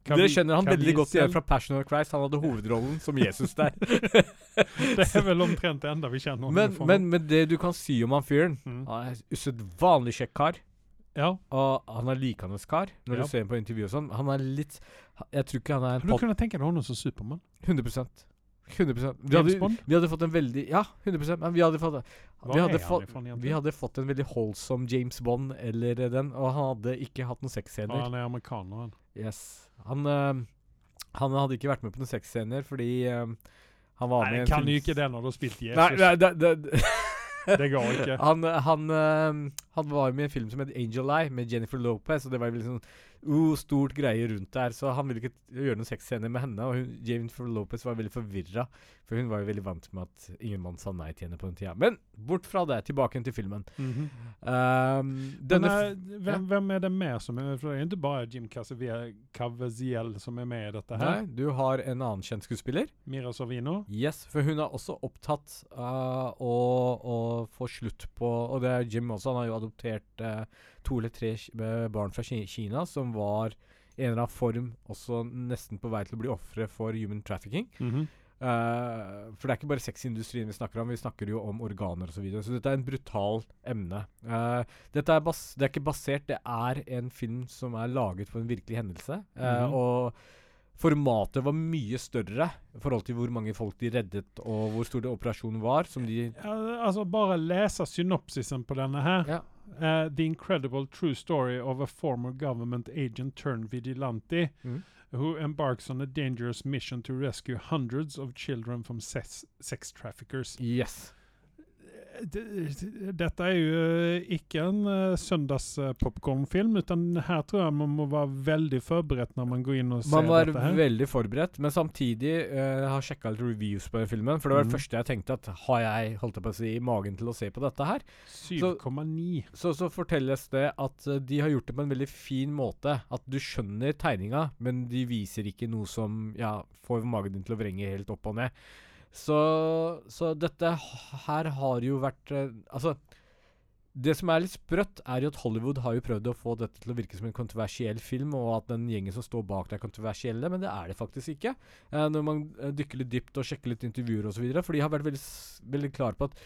Dere skjønner han veldig godt igjen fra Passion of Christ. Han hadde hovedrollen som Jesus der. *laughs* Det er vel omtrent det enda vi kjenner. men, men, men det du kan si om han fyren Mm. Han er usedvanlig kjekk kar. Ja. Og han er likende kar når Ja. du ser ham på intervju og sånn. Han er litt Jeg tror ikke han er en Du kunne tenke deg honom som Supermann. 100% 100 vi James hadde, vi hadde fått en veldig Ja, 100% Men vi hadde fått vi hadde, fått, ifrån vi hadde fått en veldig holdsom James Bond eller den, og han hadde ikke hatt noen sexscener. han er amerikaner, han. Yes. Han, eh, han hadde ikke vært med på noen sexscener fordi eh, han var Nei, med i en kan film- jo ikke det når du har spilt Jesus. Nei, nei det, det, det *laughs* går ikke. Han, han, eh, han var med i en film som het Angel Eye, med Jennifer Lopez. Og det var liksom sånn uh, stort greie rundt der. Så han ville ikke gjøre noen sexscener med henne. Og hun, Jennifer Lopez var veldig forvirra, for hun var jo veldig vant med at ingen mann sa nei til henne på den tida. Men bort fra det, tilbake til filmen. Mhm. Um, denne er, f- hvem, hvem er det mer som er For det er ikke bare Jim Caviezel- Caviezel som er med i dette her. Nei, du har en annen kjent skuespiller. Mira Sorvino. Yes, for hun er også opptatt av å, å få slutt på Og det er Jim også. Han har jo adoptert eh, to eller tre eh, barn fra Kina som var i en eller annen form også nesten på vei til å bli ofre for human trafficking. Mm -hmm. uh, for det er ikke bare sexindustrien vi snakker om, vi snakker jo om organer osv. Så, videre. så dette er en brutal emne. Uh, dette er, bas det er ikke basert, det er en film som er laget på en virkelig hendelse. Uh, mm -hmm. Og formatet var mye større i forhold til hvor mange folk de reddet, og hvor stor operasjonen var. Som de Ja, altså, bare lese synopsisen på denne her. Ja. Eh, the incredible true story of a former government agent turned vigilante Mhm. who embarks on a dangerous mission to rescue hundreds of children from sex, sex traffickers. Yes. Dette er jo eh, ikke en uh, søndagspopkornfilm, utan her tror jeg man må være veldig forberedt når man går inn og ser dette her. Man var veldig forberedt, men samtidig har jeg har sjekka litt reviews på filmen. For det var Mhm. det første jeg tenkte at har jeg holdt på å si, i magen til å se på dette her? 7,9. Så, så fortelles det at uh, de har gjort det på en veldig fin måte. At du skjønner tegninga, men de viser ikke noe som ja, får magen din til å vrenge helt opp og ned. Så, så dette her har jo vært eh, Altså, det som er litt sprøtt, er jo at Hollywood har jo prøvd å få dette til å virke som en kontroversiell film, og at den gjengen som står bak det, er kontroversielle, men det er det faktisk ikke. Eh, når man eh, dykker litt dypt og sjekker litt intervjuer osv. For de har vært veldig, veldig klare på at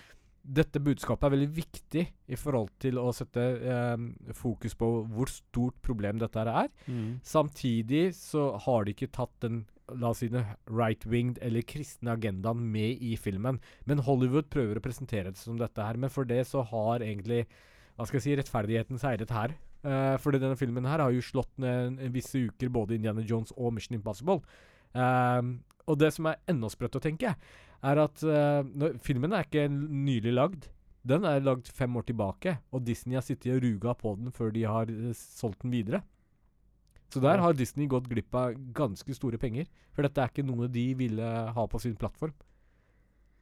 dette budskapet er veldig viktig i forhold til å sette eh, fokus på hvor stort problem dette er. Mm. Samtidig så har de ikke tatt den la oss si det, right-winged eller kristne agendaen med i filmen. Men Hollywood prøver å presentere det som dette her. Men for det så har egentlig hva skal jeg si, rettferdigheten seiret her. Uh, fordi denne filmen her har jo slått ned visse uker både Indiana Jones og Mission Impossible. Uh, og det som er enda sprøtt å tenke, er at uh, når, filmen er ikke nylig lagd. Den er lagd fem år tilbake, og Disney har sittet og ruga på den før de har solgt den videre. Så der har Disney gått glipp av ganske store penger. For dette er ikke noe de ville ha på sin plattform.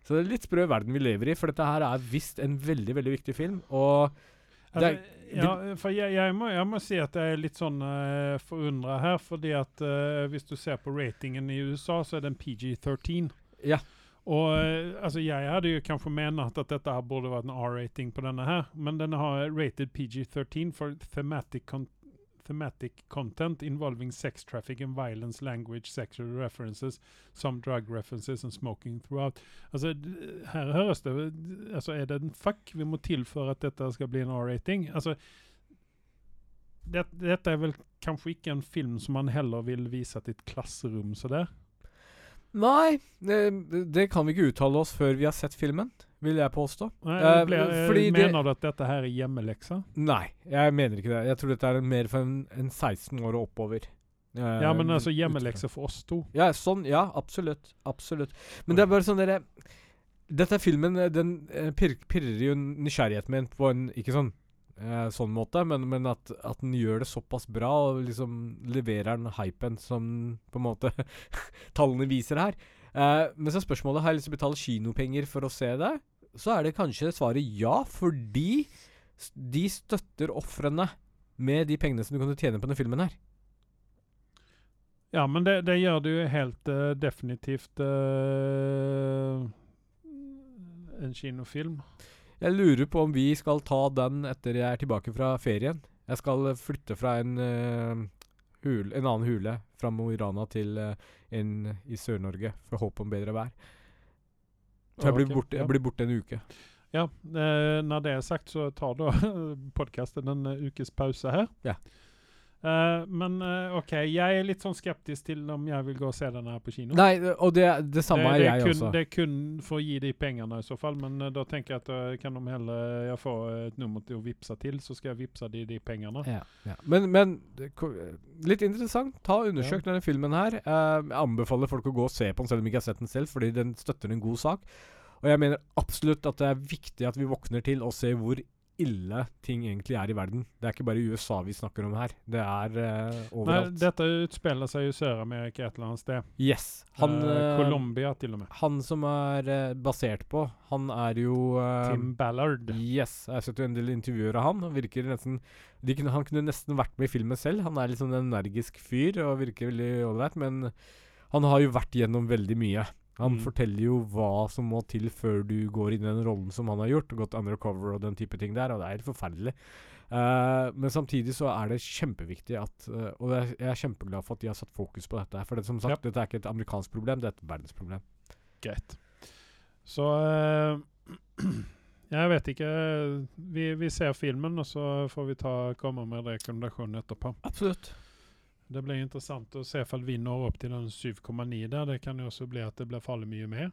Så det er litt sprø verden vi lever i, for dette her er visst en veldig, veldig viktig film. Og Det ja, for jeg, jeg, må, jeg må si at jeg er litt sånn uh, forundra her, fordi at uh, hvis du ser på ratingen i USA, så er den PG-13. Ja. Og uh, altså, jeg hadde jo kanskje ment at dette her burde vært en R-rating på denne her, men den har rated PG-13 for thematic, con thematic content involving sex trafficking, violence, language, sexual references, some drug references and smoking throughout. Altså, her høres det altså, Er det en fuck vi må til for at dette skal bli en R-rating? Altså, det, dette er vel kanskje ikke en film som man heller vil vise til et klasserom så der? Nei, det, det kan vi ikke uttale oss før vi har sett filmen, vil jeg påstå. Nei, Eh, blir, eh, fordi det- mener du at dette her er hjemmeleksa? Nei, jeg mener ikke det. Jeg tror dette er mer for en, en 16 år og oppover. Uh, Ja, men altså hjemmelekse for oss to. Ja, sånn. Ja, absolutt. Absolutt. Men det er bare sånn dere Dette filmen, den pirrer jo nysgjerrigheten min på en ikke sånn eh, sånn måte, men, men at, at den gjør det såpass bra og liksom leverer den hypen som på en måte *laughs* tallene viser her. Eh, men så er spørsmålet har jeg lyst til å betale kinopenger for å se det. Så er det kanskje svaret ja, fordi de støtter ofrene med de pengene som du kan tjene på denne filmen her. Ja, men det, det gjør det jo helt uh, definitivt uh, en kinofilm. Jeg lurer på om vi skal ta den etter jeg er tilbake fra ferien. Jeg skal eh, flytte fra en, uh, hul, en annen hule fra Mo i Rana til uh, en i Sør-Norge for håp om bedre vær. Så jeg blir, borte, jeg blir borte en uke. Ja, eh, når det er sagt, så tar da *laughs* podkasten en eh, ukes pause her. Ja. Eh, men uh, OK, jeg er litt sånn skeptisk til om jeg vil gå og se den her på kino. Nei, og det, det samme det, er jeg kun, også. Det er kun for å gi de pengene i så fall, men uh, da tenker jeg at kan de heller jeg får et nummer til å vippse til, så skal jeg vippse de de pengene. Ja, ja. Men, men litt interessant. Ta og Undersøk denne filmen her. Jeg anbefaler folk å gå og se på den selv om de ikke har sett den selv, fordi den støtter en god sak. Og jeg mener absolutt at det er viktig at vi våkner til og ser hvor ille ting egentlig er i verden. Det er ikke bare USA vi snakker om her. Det er Nei, overalt. dette utspiller seg i Sør-Amerika et eller annet sted. yes. Han, eh, Colombia til og med. han som er uh, basert på, han er jo Tim Ballard. Yes, jeg har sett jo en del intervjuer av han. Han virker nesten kunne, Han kunne nesten vært med i filmen selv. Han er sånn en energisk fyr og virker veldig ålreit, men han har jo vært gjennom veldig mye. Han Mm. forteller jo hva som må til før du går inn i den rollen som han har gjort, gått undercover og den type ting der, og det er helt forferdelig. Uh, men samtidig så er det kjempeviktig at uh, Og jeg er kjempeglad for at de har satt fokus på dette. For det, som sagt, dette er ikke et amerikansk problem, det er et verdensproblem. Greit. Så uh, *clears throat* Jeg vet ikke. Vi, vi ser filmen, og så får vi ta, komme med rekommendasjonen etterpå. Absolutt. Det blir interessant å se om vi når opp til den 7,9 der. Det kan jo også bli at det blir farlig mye mer.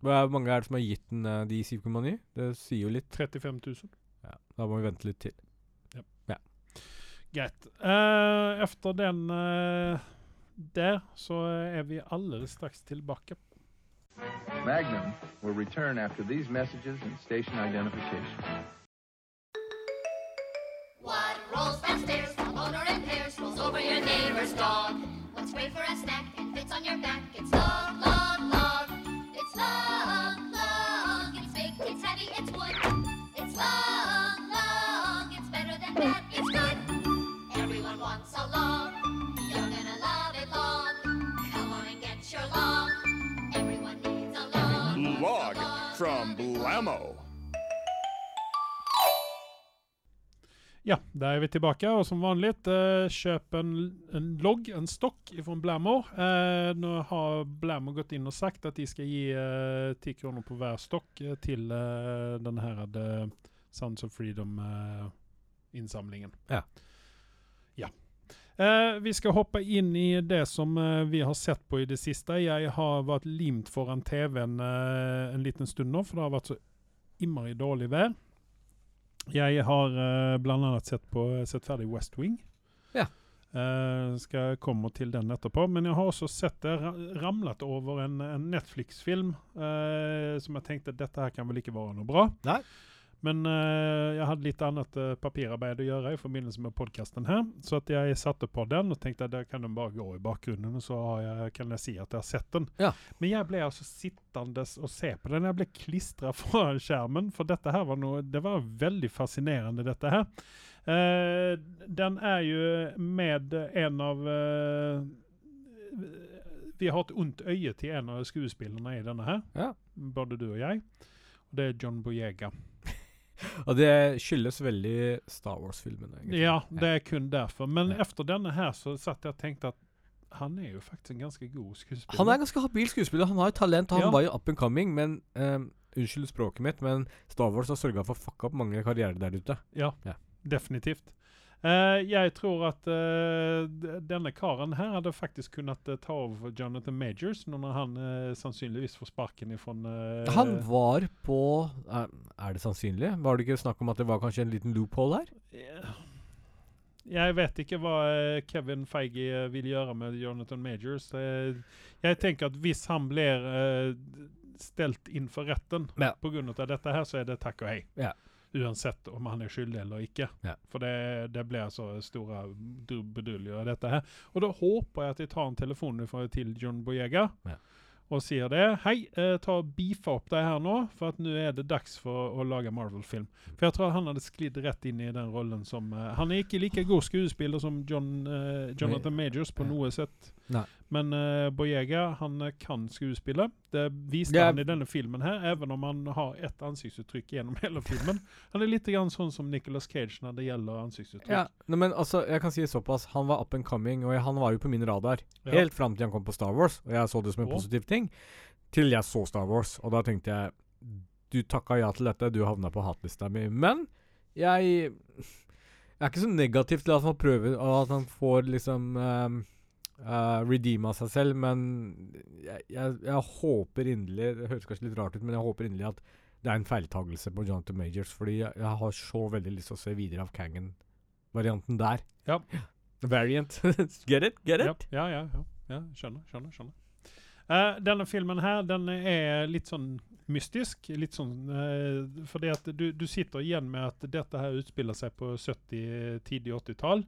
Hvor mange er det som har gitt den eh, de 7,9? Det sier jo litt. 35 000. Ja, da må vi vente litt til. Greit. Uh, efter den uh, der så er vi allerede straks tilbake. Magnum will return after these messages and station identification. What rolls downstairs, a motor in pairs, rolls over your neighbor's back? It's Ja, der er vi tilbake. Og som vanlig, eh, kjøp en, en logg, en stokk fra Blamor. Eh, nå har Blamor gått inn og sagt at de skal gi eh, 10 kroner på hver stokk eh, til eh, den her eh, Sons of Freedom-innsamlingen. Ja. Ja. Eh, vi skal hoppe inn i det som eh, vi har sett på i det siste. Jeg har vært limt foran TV-en eh, en liten stund nå, for det har vært så innmari dårlig vær. Jeg har uh, bl.a. sett, på- sett ferdig West Wing. Ja. Uh, skal komme til den etterpå. Men jeg har også sett det ra ramlet over en, en Netflix-film uh, som jeg tenkte dette her kan vel ikke være noe bra. Nei. Men eh, jeg hadde litt annet eh, papirarbeid å gjøre i forbindelse med podkasten her. Så at jeg satte på den og tenkte at der kan den bare gå i bakgrunnen, og så har jeg, kan jeg si at jeg har sett den. Ja. Men jeg ble altså sittende og se på den. Jeg ble klistra *laughs* fra skjermen, for dette her var noe Det var veldig fascinerende, dette her. Eh, den er jo med en av eh, Vi har et ondt øye til en av skuespillerne i denne her, Ja. både du og jeg. Og det er John Boyega. Og det skyldes veldig Star Wars-filmen. egentlig. Ja, det er kun derfor. Men Ja. efter denne her så satt jeg og tenkte at han er jo faktisk en ganske god skuespiller. Han er en ganske habil skuespiller. Han har jo talent. Han Ja. var jo up and coming, men um, Unnskyld språket mitt, men Star Wars har sørga for å fucke opp mange karrierer der ute. Ja, Ja. definitivt. Eh, jeg tror at uh, denne karen her hadde faktisk kunnet uh, ta over Jonathan Majors når han sannsynligvis får sparken ifra Han var på er, det sannsynlig? Var det ikke snakk om at det var kanskje en liten loophole her? Jeg vet ikke hva Kevin Feige vil gjøre med Jonathan Majors. Jeg tenker at hvis han blir stelt inn for retten Ja. pga. dette her, så er det takk og hei. Ja. Uansett om han er skyldig eller ikke. Ja. For det, det blir så store beduljer dette her. Og da håper jeg at de tar en telefon til John Boyega Ja. og sier det. Hei, eh, ta og beefe opp deg her nå, for at nå er det dags for å lage Marvel-film. For jeg tror han hadde sklidd rett inn i den rollen som eh, Han er ikke like god skuespiller som John, eh, Jonathan Majors på noe sett. Nei. Men uh, Boyega han eh, kan skuespille. Det viste yeah. han i denne filmen her, even om han har ett ansiktsuttrykk gjennom *laughs* hele filmen. Han er litt grann sånn som Nicolas Cage når det gjelder ansiktsuttrykk. Ja, Nei, men altså, jeg kan si såpass. Han var up and coming, og han var jo på min radar Ja. helt fram til han kom på Star Wars, og jeg så det som en oh. positiv ting, til jeg så Star Wars, og da tenkte jeg Du takka ja til dette, du havna på hatlista mi. Men jeg Jeg er ikke så negativ til at han prøver, og at han får liksom um, uh, redeema seg selv, men jeg, jeg, jeg håper inderlig Det høres kanskje litt rart ut, men jeg håper inderlig at det er en feiltagelse på Jonathan Majors, fordi jeg, jeg har så veldig lyst til å se videre av Kangen-varianten der. Ja. *laughs* Variant. *laughs* Get it? Get it? ja, ja. ja. ja skjønner, skjønner. skjønner. Uh, denne filmen her, den er litt sånn mystisk. Litt sånn uh, Fordi at du, du sitter igjen med at dette her utspiller seg på 70-, tidlig 80-tall.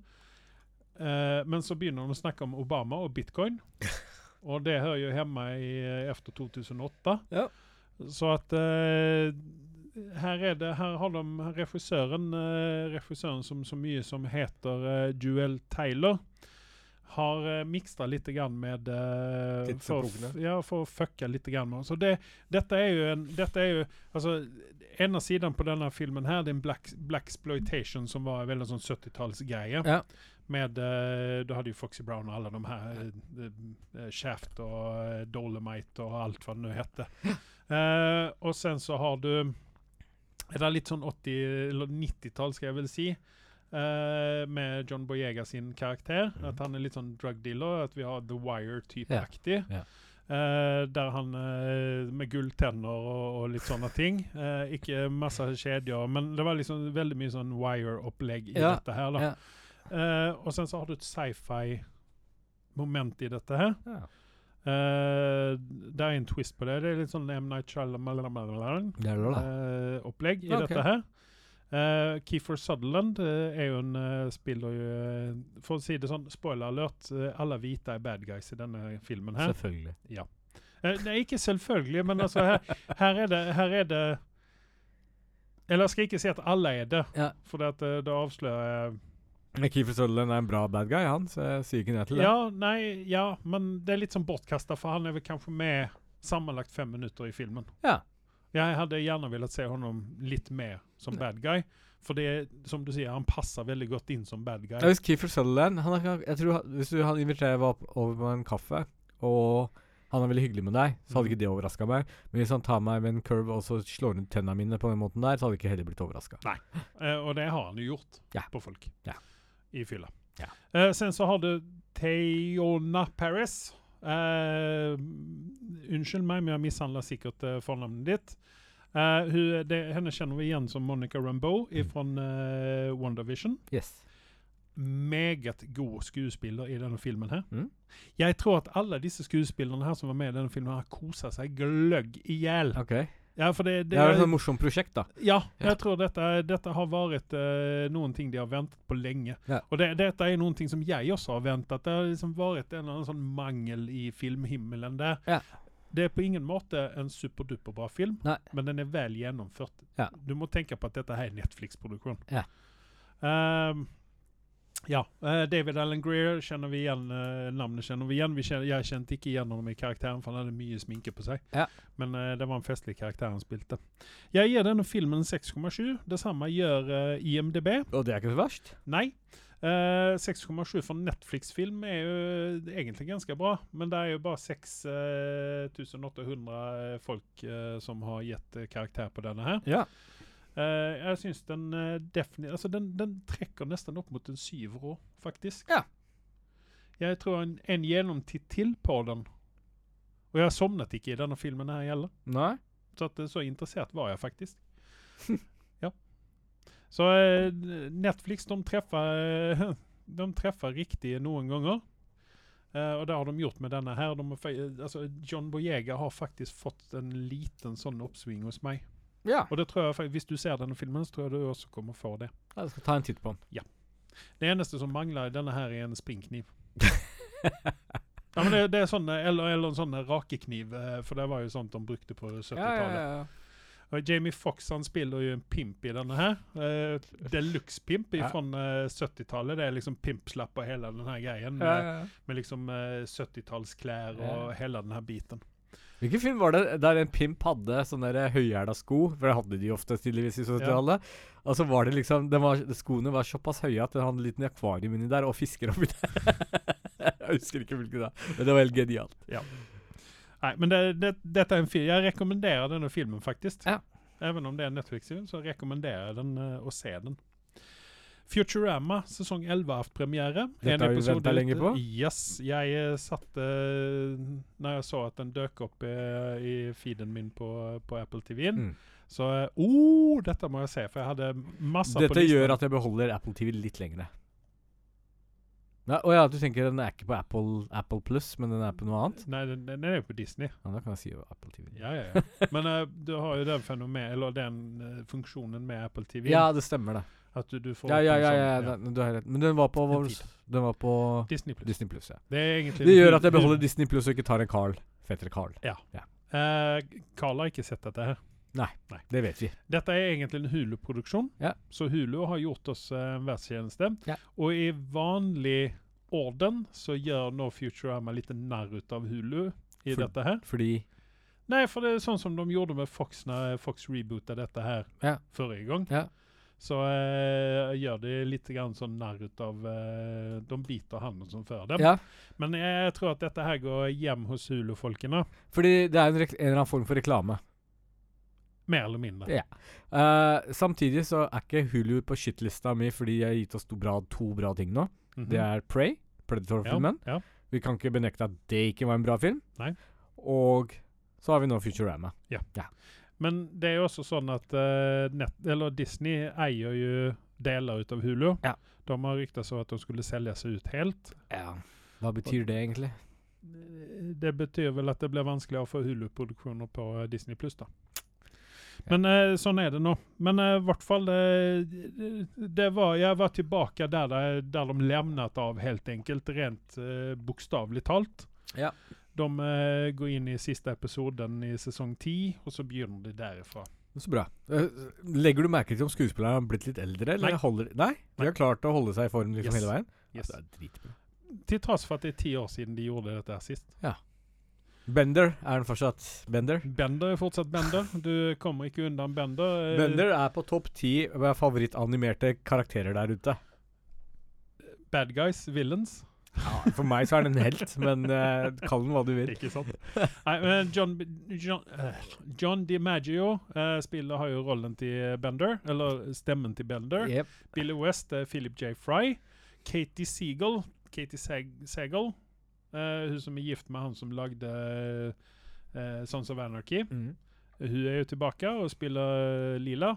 Eh, men så begynner de å snakke om Obama og bitcoin. *laughs* og det hører jo hjemme i eh, efter 2008. Ja. Så at eh, her er det Her har de regissøren eh, Regissøren som så mye som heter eh, Joel Taylor. Har uh, miksa litt grann med uh, for, ja, for å fucke litt grann med Så det, dette er jo en Dette er jo Altså, ena siden på denne filmen her, det er en black, black exploitation som var en veldig sånn 70-tallsgreie. Ja. Med uh, Du hadde jo Foxy Brown og alle de her. eh, eh, Shaft og eh, Dolomite og alt hva det nå heter. uh, *laughs* og sen så har du Det er litt sånn 80- eller 90-tall, skal jeg vel si. Uh, med John Boyega sin karakter. At han er litt sånn drug dealer. At vi har The Wire-type-aktig. Yeah. Uh, der han uh, med gulltenner og, og litt sånne ting. Eh, ikke masse kjeder, men det var liksom veldig mye sånn Wire-opplegg i Ja, dette her. da. ja. Eh, og sen så har du et sci-fi-moment i dette her. Ja. Uh, det er en twist på det. Det er litt sånn M. Night Shyamalan Det er det, da. eh, opplegg i okay. dette her. Uh, Keefer Sutherland uh, er jo en uh, spiller eh, For å si det sånn, spoiler alert, eh, alle hvite er bad guys i denne filmen her. Selvfølgelig. Ja. det er ikke selvfølgelig, men altså her, her, er det, her er det Eller jeg skal ikke si at alle er det, Ja. for det at, eh, da avslører jeg Keefer Sutherland er en bra bad guy, han, så jeg sier ikke nei til det. Ja, nei, ja, men det er litt sånn bortkasta, for han er vel kanskje med sammenlagt fem minutter i filmen. Ja. Jeg hadde gjerne villet se honom litt mer som bad guy. For det som du sier, han passer veldig godt inn som bad guy. Ja, hvis Keefer Sutherland han er, jeg tror, Hvis du, han inviterer opp over på en kaffe, og han er veldig hyggelig med deg, så hadde Mm. ikke det overraska meg. Men hvis han tar meg med en curve og så slår ut tennene mine på den måten der, så hadde jeg ikke heller blitt overraska. Eh, og det har han jo gjort Ja. på folk Ja. I fylla. Ja. Eh, sen så har du Theona Paris. Eh, unnskyld meg, men jeg misshandler sikkert uh, fornavnet ditt. Eh, hun, det, henne kjenner vi igjen som Monica Rambeau fra uh, WandaVision. Yes. Meget god skuespiller i denne filmen her. Mm. Jeg tror at alle disse skuespillerne her som var med i denne filmen, har kosa seg gløgg i hjel. OK. Ja, for det, Det er et sånt morsomt prosjekt, da. ja, Ja. jeg tror dette, dette har vært uh, noen ting de har ventet på lenge. Ja. Og det, dette er noen ting som jeg også har ventet. Det har liksom vært en eller annen sånn mangel i filmhimmelen der. Ja. Det er på ingen måte en superduper bra film, Nei. men den er vel gjennomført. Ja. Du må tenke på at dette her er Netflix-produksjon. Ja. Ehm, ja. eh, David Allen Greer kjenner vi igjen. eh, navnet kjenner vi igjen. Vi kjenner, jeg kjente ikke igjen ham i karakteren, for han hadde mye sminke på seg. Ja. Men uh, det var en festlig karakter han spilte. Jeg gir denne filmen 6,7. Det samme gjør uh, IMDb. Og det er ikke så verst. Nei. Uh, 6,7 for Netflix-film er jo egentlig ganske bra, men det er jo bare 6800 folk som har gitt karakter på denne her. Ja. Eh, jeg syns den uh, definitivt Altså, den, den trekker nesten opp mot en syver òg, faktisk. Ja. Jeg tror en, en gjennomtitt til på den. Og jeg sovnet ikke i denne filmen her heller. Nei? Så, at, eh, så interessert var jeg faktisk. *laughs* ja. Så eh, Netflix, de treffer, eh, *laughs* de treffer riktig noen ganger. Uh, og det har de gjort med denne her. De altså, John Boyega har faktisk fått en liten sånn oppsving hos meg. Ja. Og det tror jeg hvis du ser denne filmen, så tror jeg du også kommer få det. Jeg skal ta en titt på den. Det eneste som mangler i denne her, er en springkniv. *laughs* Ja, men det, det er sånn, eh, eller, eller en sånn rakekniv, eh, for det var jo sånt de brukte på 70-tallet. Og Jamie Foxx han spiller jo en pimp i denne her. Uh, Deluxe-pimp Ja. fra uh, 70-tallet. Det er liksom pimpslapp og hele denne her greien. Med, ja, ja. med liksom uh, 70-tallsklær og Ja. hele denne her biten. Hvilken film var det der en pimp hadde sånne der høyhæla sko? For det hadde de ofte tydeligvis i 70-tallet. Og så var det liksom var, Skoene var såpass høye at den hadde en liten akvarium inni der og fisker oppi der. *laughs* jeg husker ikke hvilken det men det var helt genialt. Nei, men det, det, dette er en film Jeg rekommenderer denne filmen, faktisk. Ja. Even om det er en Netflix-film, så rekommenderer jeg den uh, å se den. Futurama sesong 11 har hatt premiere. Dette har vi venta lenge på. Yes. Jeg uh, satte Når jeg så at den døk opp i, i feeden min på, på Apple TV-en, Mm. så oh, dette må jeg se, for jeg hadde masse på Dette gjør at jeg beholder Apple TV litt lengre. Å oh ja, du tenker den er ikke på Apple, Apple Plus, men den er på noe annet? Nei, den, den er jo på Disney. Ja, Da kan jeg si jo Apple TV. Ja, ja, ja. Men uh, du har jo den fenomen, eller den uh, funksjonen med Apple TV. Ja, det stemmer, det. At du, du får Ja, ja, ja, ja, ja, den- du har rett. Men den var på, vår, den var på Disney Plus. Disney Plus, ja. Det Det gjør at jeg beholder Disney Plus og ikke tar en Carl. Fetter Carl. Eh, Carl har ikke sett dette her. Nei Det vet vi. Dette er egentlig en Hulu-produksjon, Ja. så Hulu har gjort oss eh, en verdenstjeneste. Ja. Og i vanlig orden så gjør nå Futurama litt narr ut av Hulu i For- dette her. Fordi Nei, for det er sånn som de gjorde med Fox når Fox reboota dette her Ja. forrige gang. Ja. Så eh, gjør de litt grann sånn narr av eh, De biter handen som før dem. Ja. Men jeg tror at dette her går hjem hos Hulu-folkene. Fordi det er en, en eller annen form for reklame. Mer eller mindre. Ja. Uh, samtidig så er ikke Hulu på shitlista mi fordi jeg har gitt oss to bra, to bra ting nå. Mhm. Det er Prey, Predator-filmen. Ja, ja. Vi kan ikke benekte at det ikke var en bra film. Nei. Og så har vi nå Futurama. Men det er jo også sånn at uh, Net, eller Disney eier jo deler ut av Hulu. Ja. De har rykta så at de skulle selge seg ut helt. Ja. Hva betyr det egentlig? Det betyr vel at det blir vanskeligere få Hulu-produksjoner på eh, Disney pluss, da. Men uh, sånn er det nå. Men i i hvert fall det, det var, Jeg var tilbake der, de- der de levnet av, helt enkelt. Rent uh, bokstavelig talt. Ja. De uh, går inn i siste episoden i sesong ti, og så begynner de derifra. Så bra. Eh, legger du merke til om skuespillerne har blitt litt eldre? Eller Nei. Holder, nei? De har klart å holde seg i form liksom Yes. hele veien? Yes. Ja, det er dritbra. Til tross for at det er ti år siden de gjorde dette sist. sist. Bender er den fortsatt Bender. Bender er fortsatt Bender. Du kommer ikke unna Bender. Eh, Bender er på topp ti av favorittanimerte karakterer der ute. Bad guys, villains. Ja, for meg så er det en helt, men uh, kall den hva du vil. Ikke sant? Nei, men John, John, uh, John DiMaggio uh, spiller, har jo rollen til Bender, eller stemmen til Bender. Yep. Billy West er Philip J. Fry. Katie Seagull, Katie Seg eh, hun som er gift med han som lagde uh, Sons of Anarchy. Mm. Hun er jo tilbake og spiller Lila.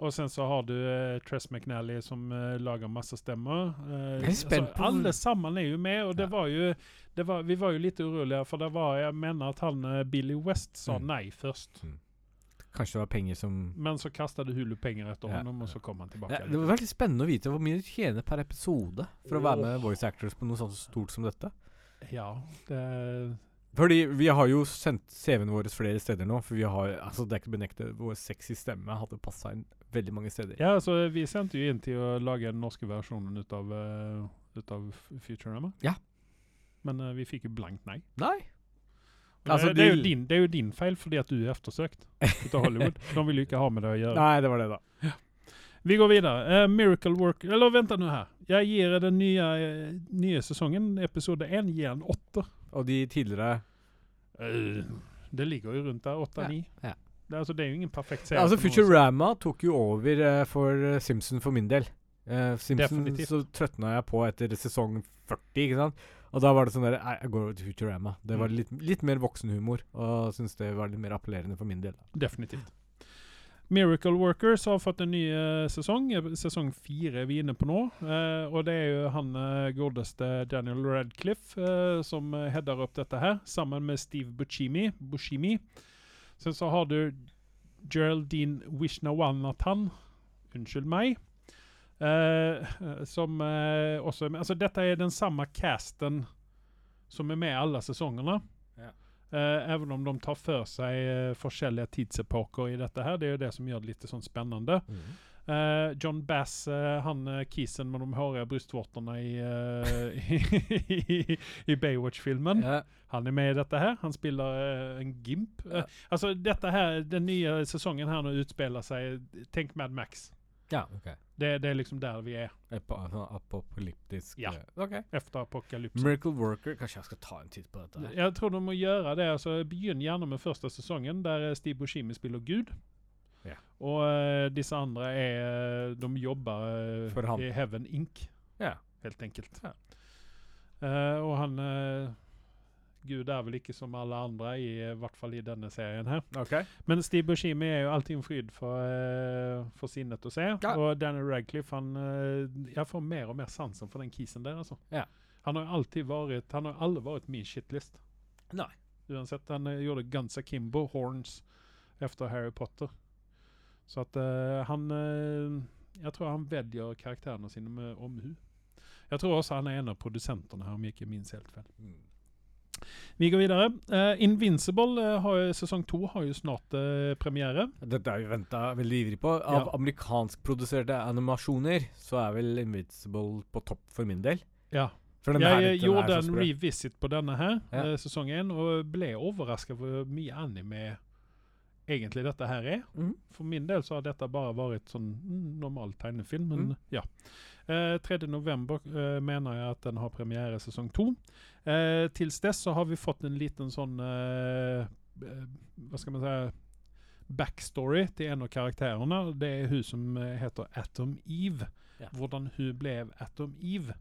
Og sen så har du eh, Tress McNally som eh, lager masse stemmer. Eh, på alle sammen er jo med, og det Ja. var jo det var, Vi var jo litt urolige, for det var, jeg mener at han eh, Billy West sa Mm. nei først. Kanskje det var penger som Men så kastet Hulu penger etter Ja, honom, og så kom han tilbake. ja, Det var veldig spennende å vite hvor mye du tjener per episode for å være med voice actors på noe sånt stort som dette. Ja, det, Fordi vi har jo sendt CV-en vår flere steder nå. For vi har Altså, det er ikke benektet vår sexy stemme hadde passa inn veldig mange steder. ja, altså vi sendte jo inn til å lage den norske versjonen ut av, uh, ut av Futurama. Ja. Men uh, vi fikk jo blankt nei. Nei. Altså, det, det, er jo din, det er jo din feil fordi at du er ettersøkt ut av Hollywood. *laughs* De vil jo ikke ha med det å gjøre. Nei, det var det, da. Ja. Vi går videre. Uh, Miracle Work Eller vent nå her. Jeg gir den nye, nye sesongen, episode én, gir en åtter. Og de tidligere Eh, det ligger jo rundt der. Åtte-ni. ja. Det, altså, det er jo ingen perfekt ja, serie. Altså, Futurama tok jo over uh, for eh, Simpson for min del. Uh, Simpson Definitivt. så trøtna jeg på etter sesong 40, ikke sant. Og da var det sånn der Nei, jeg går over til Futurama. Det var Mm. litt, litt mer voksenhumor, og syns det var litt mer appellerende for min del. Definitivt. Miracle Workers har fått en ny eh, sesong. Eh, Sesong fire er vi inne på nå. Eh, og det er jo han uh, godeste Daniel Radcliffe eh, som header opp dette her, sammen med Steve Buscemi. Buscemi. Sen så har du Geraldine Wishnawanathan, unnskyld meg, eh, som eh, også er med. Altså, dette er den samme casten som er med i alle sesongene. Eh, även om de tar för sig eh, forskjellige tidsepoker i dette her. Det jo det som gjør det litt sånn spennende. Eh, John Bass, eh, han uh, kisen med de hårige brystvortene i, eh, *laughs* i, i Baywatch-filmen. Ja. Han er med i dette her. Han eh, en gimp. Eh, altså, dette her, den nye sesongen her nå utspiller seg Tenk Mad Max. ja, ok. Det, det er liksom der vi er. Apo sånn apokalyptisk Ja. Okay. Efter apokalypsen. Miracle Worker Kanskje jeg skal ta en titt på dette? her. Jeg tror du må gjøre det. altså Begynn gjerne med første sesongen, der eh, Steve Boshimi spiller Gud. Ja. Og uh, disse andre er De jobber uh, i Heaven Inc., Ja. helt enkelt. Eh, og han uh, Gud er vel ikke som alle andre, i, i hvert fall i denne serien her. Okay. Men Steve Buscemi er jo alltid en fryd for, uh, for sinnet å se. Ja. Og Daniel Radcliffe, han uh, Jeg får mer og mer sansen for den kisen der, altså. Ja. Han har alltid vært Han har aldri vært min shitlist. Nei. Uansett. Han uh, gjorde Guns Akimbo, Horns, efter Harry Potter. Så at han Jeg tror han velger karakterene sine med omhu. Jeg tror også han er en av produsentene her, om jeg ikke minst helt feil. Mm. Vi går videre. Uh, Invincible uh, har, sesong to har jo snart uh, premiere. Dette har vi venta veldig ivrig på. Av Ja. amerikanskproduserte animasjoner så er vel Invincible på topp for min del. Ja. Her- Jeg den er gjorde en revisit på denne her, Ja. sesong én, og ble overraska over hvor mye anime egentlig dette her er. Mm. For min del så har dette bare vært sånn mm, normal tegnefilm, men mm. ja. Eh, 3. november eh, mener jeg at den har premiere sesong to. Eh, Tils dess så har vi fått en liten sånn eh, eh, Hva skal man si Backstory til en av karakterene. Det er hun som eh, heter Atom Eve. Ja. Hvordan hun ble Atom Eve.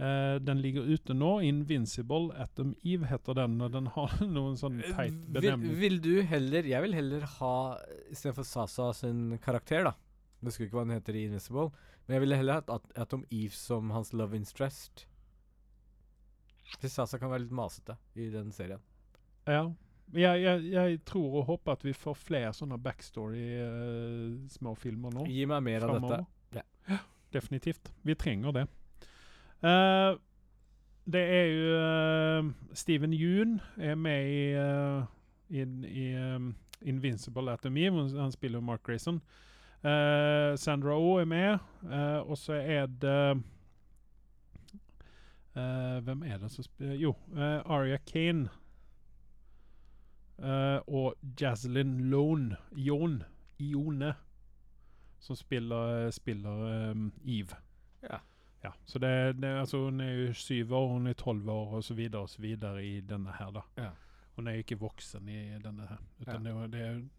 Uh, den ligger ute nå. Invincible Atom Eve heter den. og Den har *laughs* noen sånn teit benemning. vil, vil du heller Jeg vil heller ha Istedenfor Sasa sin karakter, da. Jeg husker ikke hva hun heter i Invincible. Men jeg ville heller hatt At- om Eve som hans love interest. stressed. Hvis Sasa kan være litt masete i den serien. Ja. Jeg, jeg, jeg tror og håper at vi får flere sånne backstory-små filmer nå. Gi meg mer av dette. Ja. Definitivt. Vi trenger det. Uh, det er jo uh, Steven Yoon er med i, uh, in, i um, Invincible Atom the Han spiller Mark Grayson. Eh, Sandra Oh er med. Uh, og så er det uh, Hvem er det som spiller Jo, Aria Kane. Og Jaslyn Lone, Ion, Ione, som spiller, spiller um, Eve. Ja. Ja, så det, det, altså Hun er jo syv år, hun er tolv år og så videre og så videre i denne her. da. Ja. Hun er jo ikke voksen i denne her. Utan Ja. det, det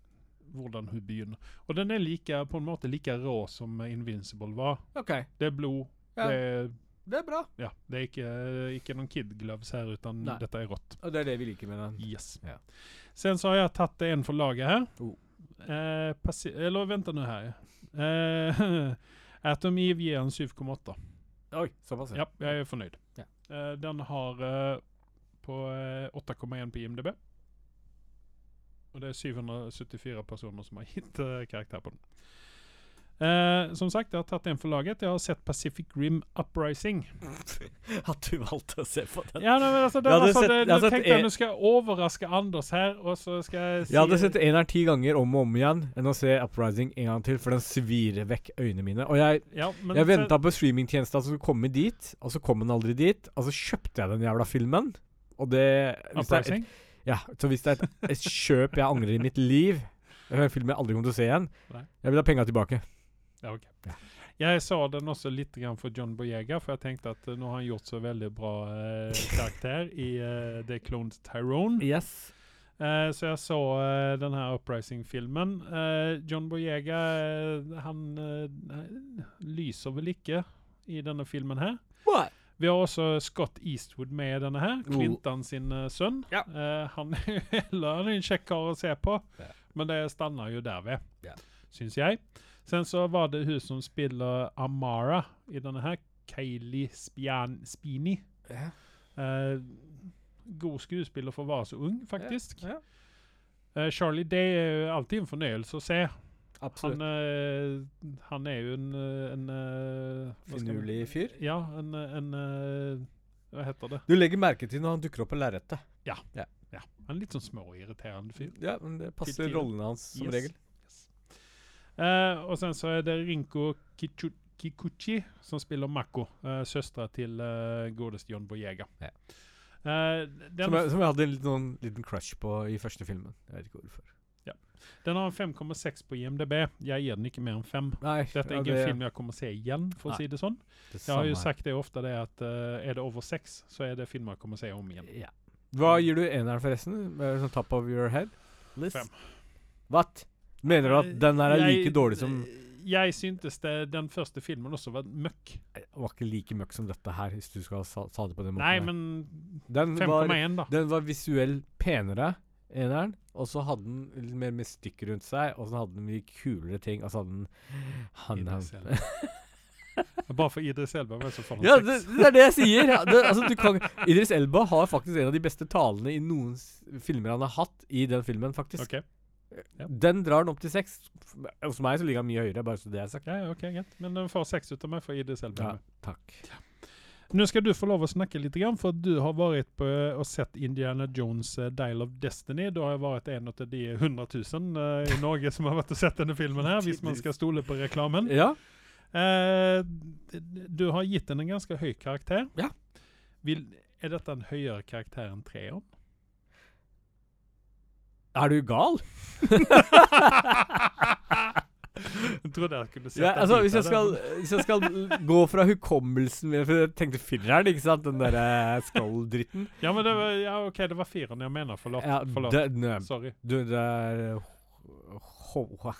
hvordan hun begynner. Og den er like, på en måte like rå som Invincible var. Okay. Det er blod. Ja. Det, er, Det er bra. ja, det er ikke, ikke noen kid gloves her, utan Nei. dette er rått. Og det er det vi liker med den. Yes. Ja. Sen så har jeg tatt en for laget her. Oh. Eh, eller vent nå her. Eh, *laughs* Atom Eve gir en 7,8. Oi, såpass. Ja, jeg er fornøyd. Ja. Eh, den har eh, på eh, 8,1 på IMDb. Og det er 774 personer som har gitt uh, karakter på den. Uh, som sagt, jeg har tatt en for laget. Jeg har sett Pacific Rim Uprising. *laughs* At du valgte å se på den. Ja, men altså, den, altså, sett- det, sett tenkte en... at du skal overraske Anders her, og så skal jeg si Jeg hadde sett eneren ti ganger om og om igjen enn å se Uprising en gang til, for den svir vekk øynene mine. Og jeg, ja, jeg venta på streamingtjenesten som skulle komme dit, og så kom den aldri dit. Og så kjøpte jeg den jævla filmen, og det hvis det er, Uprising? Ja, så hvis det er et, et kjøp jeg angrer i mitt liv Det er en film jeg aldri kommer til å se igjen. Nei. Jeg vil ha penga tilbake. Ja, ok. Ja. Jeg sa den også litt grann for John Boyega, for jeg tenkte at eh, nå har han gjort så veldig bra eh, *laughs* karakter i uh, The Cloned Tyrone. Yes. Eh, så jeg så eh, den her Uprising-filmen. Eh, John Boyega, eh, han eh, lyser vel ikke i denne filmen her. What? Vi har også Scott Eastwood med i denne her. Oh. Clinton sin eh, sønn. Ja. Uh, han er *laughs* jo heller en kjekk kar å se på, Ja. men det stander jo der ved, Ja. syns jeg. Sen så var det hun som spiller Amara i denne her. Kayleigh Spian Spini. Ja. Uh, god skuespiller for å være så ung, faktisk. Ja. Eh, Charlie Day er jo alltid en fornøyelse å se. Absolutt. Han, eh, han er jo en, eh, en eh, Finurlig fyr. Ja, en, en Hva heter det? Du legger merke til når han dukker opp på lerretet. Ja. Han er litt sånn små og irriterende fyr. Ja, men det passer til- rollene hans som Yes. regel. Yes. Uh, og sen så er det Rinko Kichu Kikuchi som spiller Mako, uh, søstera til uh, godeste John Boyega. Ja. Uh, Som jeg, som jeg hadde en liten, sånn, liten crush på i første filmen. Jeg vet ikke hvorfor. Den har en 5,6 på IMDb. Jeg gir den ikke mer enn 5. Nei, Dette er ja, ikke en det- film jeg kommer å se igjen, for Nei. å si det sånn. det Jeg har jo sagt det ofte, det at uh, er det over 6, så er det filmer jeg kommer å se om igjen. Ja. Hva gir du eneren forresten? Med Sånn top of your head? List? Fem. What? Mener du at den der er like Jeg- dårlig som jeg syntes det, den første filmen også var møkk. Det var ikke like møkk som dette her, hvis du skal sa, sa det på den måten. Nei, men 5,1, da. den var visuell penere, eneren. Og så hadde den litt mer mystikk rundt seg, og så hadde den mye kulere ting. Og så hadde den han, han. *laughs* Bare for Idris Elba men så faen Ja, det, det er det jeg sier! Ja, Det, altså, du kan, Idris Elba har faktisk en av de beste talene i noen filmer han har hatt i den filmen, faktisk. Okay. ja. Den drar den opp til seks. Hos meg så ligger han mye høyere, bare så det er sagt. ja, ja, ok, greit. Men den får seks ut av meg for Idris Elba. Ja, takk. Nå skal du få lov å snakke litt, for du har vært på eh, og sett Indiana Jones' eh, Dial of Destiny. Du har vært en av de 100 000 eh, i Norge som har vært og sett denne filmen her, hvis man skal stole på reklamen. Ja. Du har gitt den en ganske høy karakter. Ja. Vil, er dette en høyere karakter enn treeren? Er du gal? *laughs* *laughs* Jeg trodde jeg kunne sett Ja, altså, hvis jeg, skal, hvis jeg skal gå fra hukommelsen min For jeg tenkte fireren, ikke sant? Den derre skull-dritten. Ja, men det var, ja, OK, det var fireren jeg mener. Forlåt. Ja, Forlåt. Det, eh, Sorry. du, det er ho ho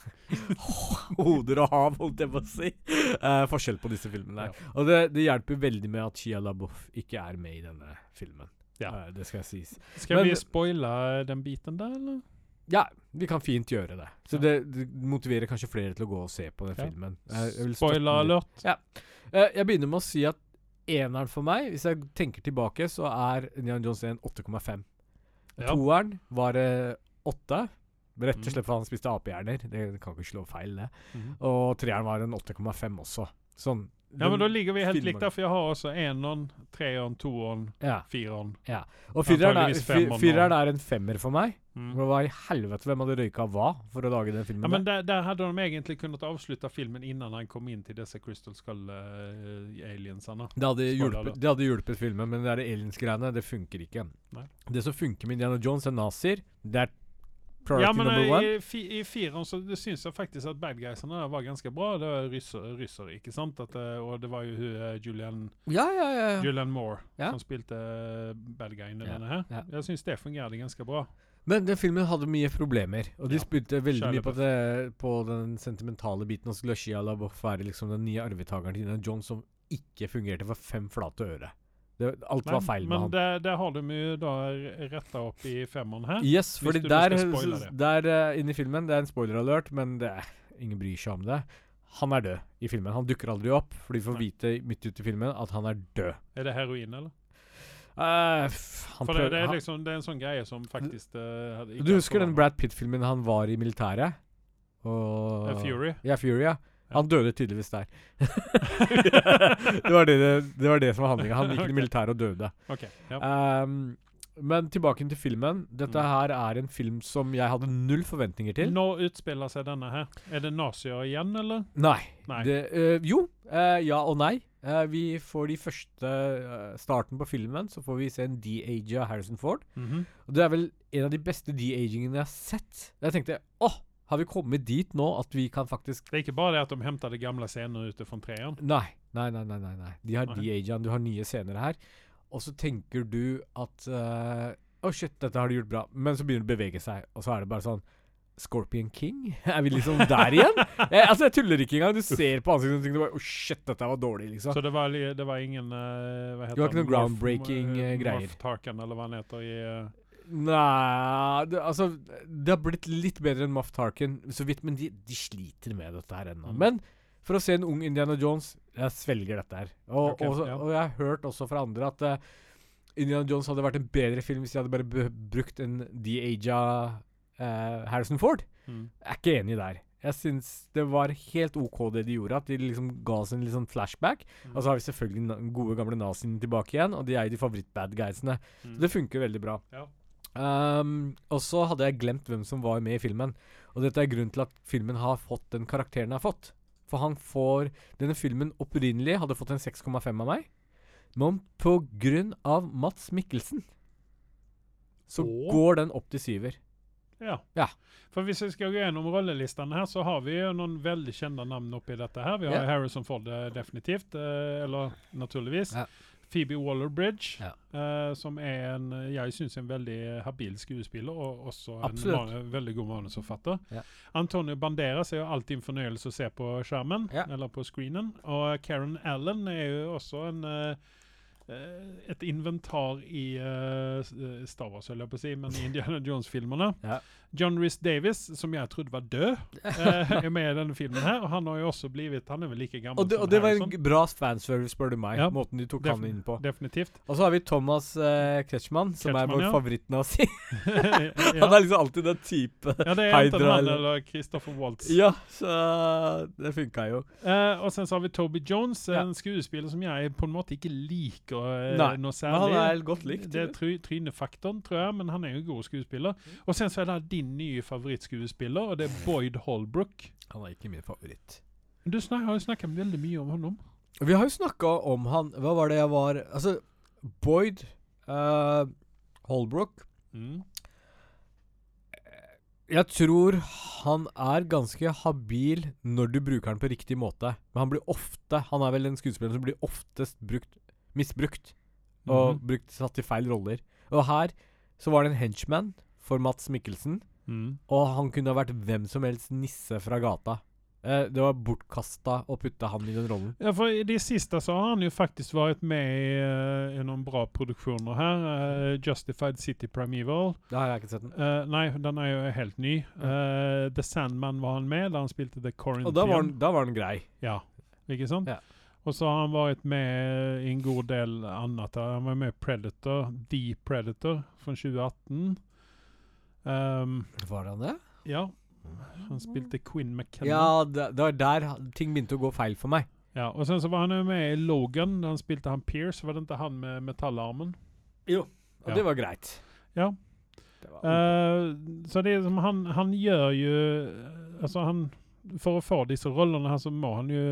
Hoder og hav, holdt jeg på å si. Uh, forskjell på disse filmene. der. Og det, det hjelper veldig med at Shia LaBeouf ikke er med i denne filmen. Ja. Uh, det skal sies. Skal Men- vi spoile den biten der, eller? Ja, vi kan fint gjøre det. Så Ja. det, det motiverer kanskje flere til å gå og se på den Ja. filmen. Spoiler alert. Eh, jeg begynner med å si at eneren for meg, hvis jeg tenker tilbake, så er Nian Jones 1 8,5. Ja. Toeren var uh, 8. Rett og Mhm. slett fordi han spiste apehjerner. Det kan ikke slå feil, det. Mm. Og treeren var en 8,5 også. Sånn. Ja, men da ligger vi helt filmen- likt der, for jeg har også eneren, treeren, toeren, Ja. fireren. Og fireren er, fireren er en femmer for meg. Mm. Og Hva i helvete hvem hadde røyka hva for å lage den filmen? Ja, men der? der, hadde de egentlig kunnet avslutte filmen innan han kom inn til disse Crystal Skull-aliensene. Det hadde, hjulpet, det hadde hjulpet filmen, men det aliens-greiene, det funker ikke. Nei. Det som funker med Indiana Jones, er nazier. Det er priority Ja, men eh, i, fi, i fireren så det syns jeg faktisk at bad guysene var ganske bra. Det var ryssere, ryssere ikke sant? At, eh, og det var jo eh, Julian, Ja, ja. Julian Moore som spilte bad guyen i denne her. Jeg syns det fungerte ganske bra. Men den filmen hadde mye problemer, og de Ja. spilte veldig Kjærlig mye på, det, på den sentimentale biten. Og skulle Shia LaBeouf være liksom den nye arvetakeren til Indiana Jones som ikke fungerte for fem flate øre. Det, alt var feil med men han. det, det har de jo da retta opp i femmeren her. Yes, fordi der, der uh, inne i filmen Det er en spoiler alert, men det ingen bryr seg om det. Han er død i filmen. Han dukker aldri opp, for de får Nei. vite midt ute i filmen at han er død. Er det heroin, eller? Uh, han For det, prøver- det, er liksom, det er en sånn greie som faktisk uh, Du husker den Brad Pitt-filmen han var i militæret? Og Fury? Ja, Fury, ja. Han døde tydeligvis der. *laughs* det, var det, det, var det som var handlinga. Han gikk i militæret og døde. Okay, Ja. um, men tilbake til filmen. Dette Mm. her er en film som jeg hadde null forventninger til. Når utspiller seg denne her? Er det nazier igjen, eller? Nei. Nei. Det, uh, jo. Uh, ja og nei. Uh, vi får de første starten på filmen, så får vi se en de-age av Harrison Ford. Mhm. Og det er vel en av de beste de-agingene jeg har sett. Jeg tenkte åh, har vi kommet dit nå at vi kan faktisk Det er ikke bare det at de henter de gamle scenene ute fra treeren. Nei, nei, nei. nei, nei, nei. De har okay. de agene, du har nye scener her. Og så tenker du at eh, Å, shit, dette har de gjort bra. Men så begynner det å bevege seg, og så er det bare sånn Scorpion King? *laughs* Er vi liksom der igjen? *laughs* jeg, altså, jeg tuller ikke engang. Du ser på ansiktet og tenker bare Å, shit, dette var dårlig, liksom. Så det var, det var ingen uh, Hva heter Det var ikke noen groundbreaking, eh, greier. Tarkan, eller hva han heter i eh, Nei det, Altså, det har blitt litt bedre enn Moff Tarkin, så vidt, men de, de sliter med dette her ennå. Mm. Men for å se en ung Indiana Jones Jeg svelger dette her. Og, okay, og, ja. og jeg har hørt også fra andre at uh, Indiana Jones hadde vært en bedre film hvis de hadde bare brukt en de-aga uh, Harrison Ford. mm. Jeg er ikke enig der. Jeg syns det var helt OK det de gjorde, at de liksom ga oss en litt sånn flashback. Mm. Og så har vi selvfølgelig Den gode gamle naziene tilbake igjen, og de er jo de favoritt-bad guysene. Mm. Så det funker veldig bra. Ja. Um, og så hadde jeg glemt hvem som var med i filmen. Og dette er grunnen til at filmen har fått den karakteren den har fått. For han får Denne filmen opprinnelig hadde fått en 6,5 av meg. Men på grunn av Mats Mikkelsen så Åh. går den opp til syver. Ja. Ja. For hvis vi skal gå gjennom rollelistene her, så har vi jo noen veldig kjente navn oppi dette her. Vi har Ja. Harrison Ford eh, definitivt, eh, eller naturligvis. Ja. Phoebe Waller-Bridge, Ja. eh, som er en jeg syns en veldig habil skuespiller, og også en Absolutt. en veldig god manusforfatter. Ja. Antonio Banderas er jo alltid en fornøyelse å se på skjermen, Ja. eller på screenen. Og Karen Allen er jo også en eh, eh, et inventar i uh, Star Wars, holder jeg på å si, men i Indiana Jones-filmene. Ja. John Rhys Davis, som jeg trodde var død, *laughs* eh, er med i denne filmen her. Og han har jo også blitt Han er vel like gammel Og det, som og det var en bra fanservice, spør du meg. Ja. Måten de tok Defin- han inn på. Definitivt. Og så har vi Thomas uh, Kretschmann, som er Kretschmann, vår ja. favorittnazi. *laughs* ja. Han er liksom alltid den type. ja, det er enten han eller- Christopher Waltz. Ja, så det funka jo. Uh, og sen så har vi Toby Jones, Ja. en skuespiller som jeg på en måte ikke liker uh, Nei, noe Men særlig. han er godt likt. det er try trynefaktoren, tror jeg, men han er jo god skuespiller. Og sen så er det din nye favorittskuespiller, og det er Boyd Holbrook. Han er ikke min favoritt. Du snak har jo snakka veldig mye om honom. Vi har jo snakka om han Hva var det jeg var Altså, Boyd uh, Holbrook Mm. Jeg tror han er ganske habil når du bruker han på riktig måte. Men han blir ofte Han er vel en skuespiller som blir oftest brukt misbrukt. Og Mhm. brukt satt i feil roller. Og her så var det en henchman for Mats Mikkelsen. Mm. Og han kunne ha vært hvem som helst nisse fra gata. Eh, det var bortkasta å putte han i den rollen. Ja, for i det siste så har han jo faktisk vært med i, uh, i noen bra produksjoner her. Uh, Justified City Primeval. Det har jeg ikke sett den. Uh, nei, den er jo helt ny. Eh, The Sandman var han med, da han spilte The Corinthian. Og da var, han, da var han grei. Ja, ikke sant? Ja. Og så har han vært med i en god del annet. Han var med i Predator, The Predator fra 2018. Um, Var han det? ja, han spilte Quinn McKenna. Ja, det, det var der ting begynte å gå feil for meg. Ja, og sen så var han jo med i Logan, da han spilte han Pierce. Var det ikke han med metallarmen? Jo. Og Ja. det var greit. Ja. Det var uh, så det er som han, han gjør jo Altså, han For å få disse rollene her, så må han jo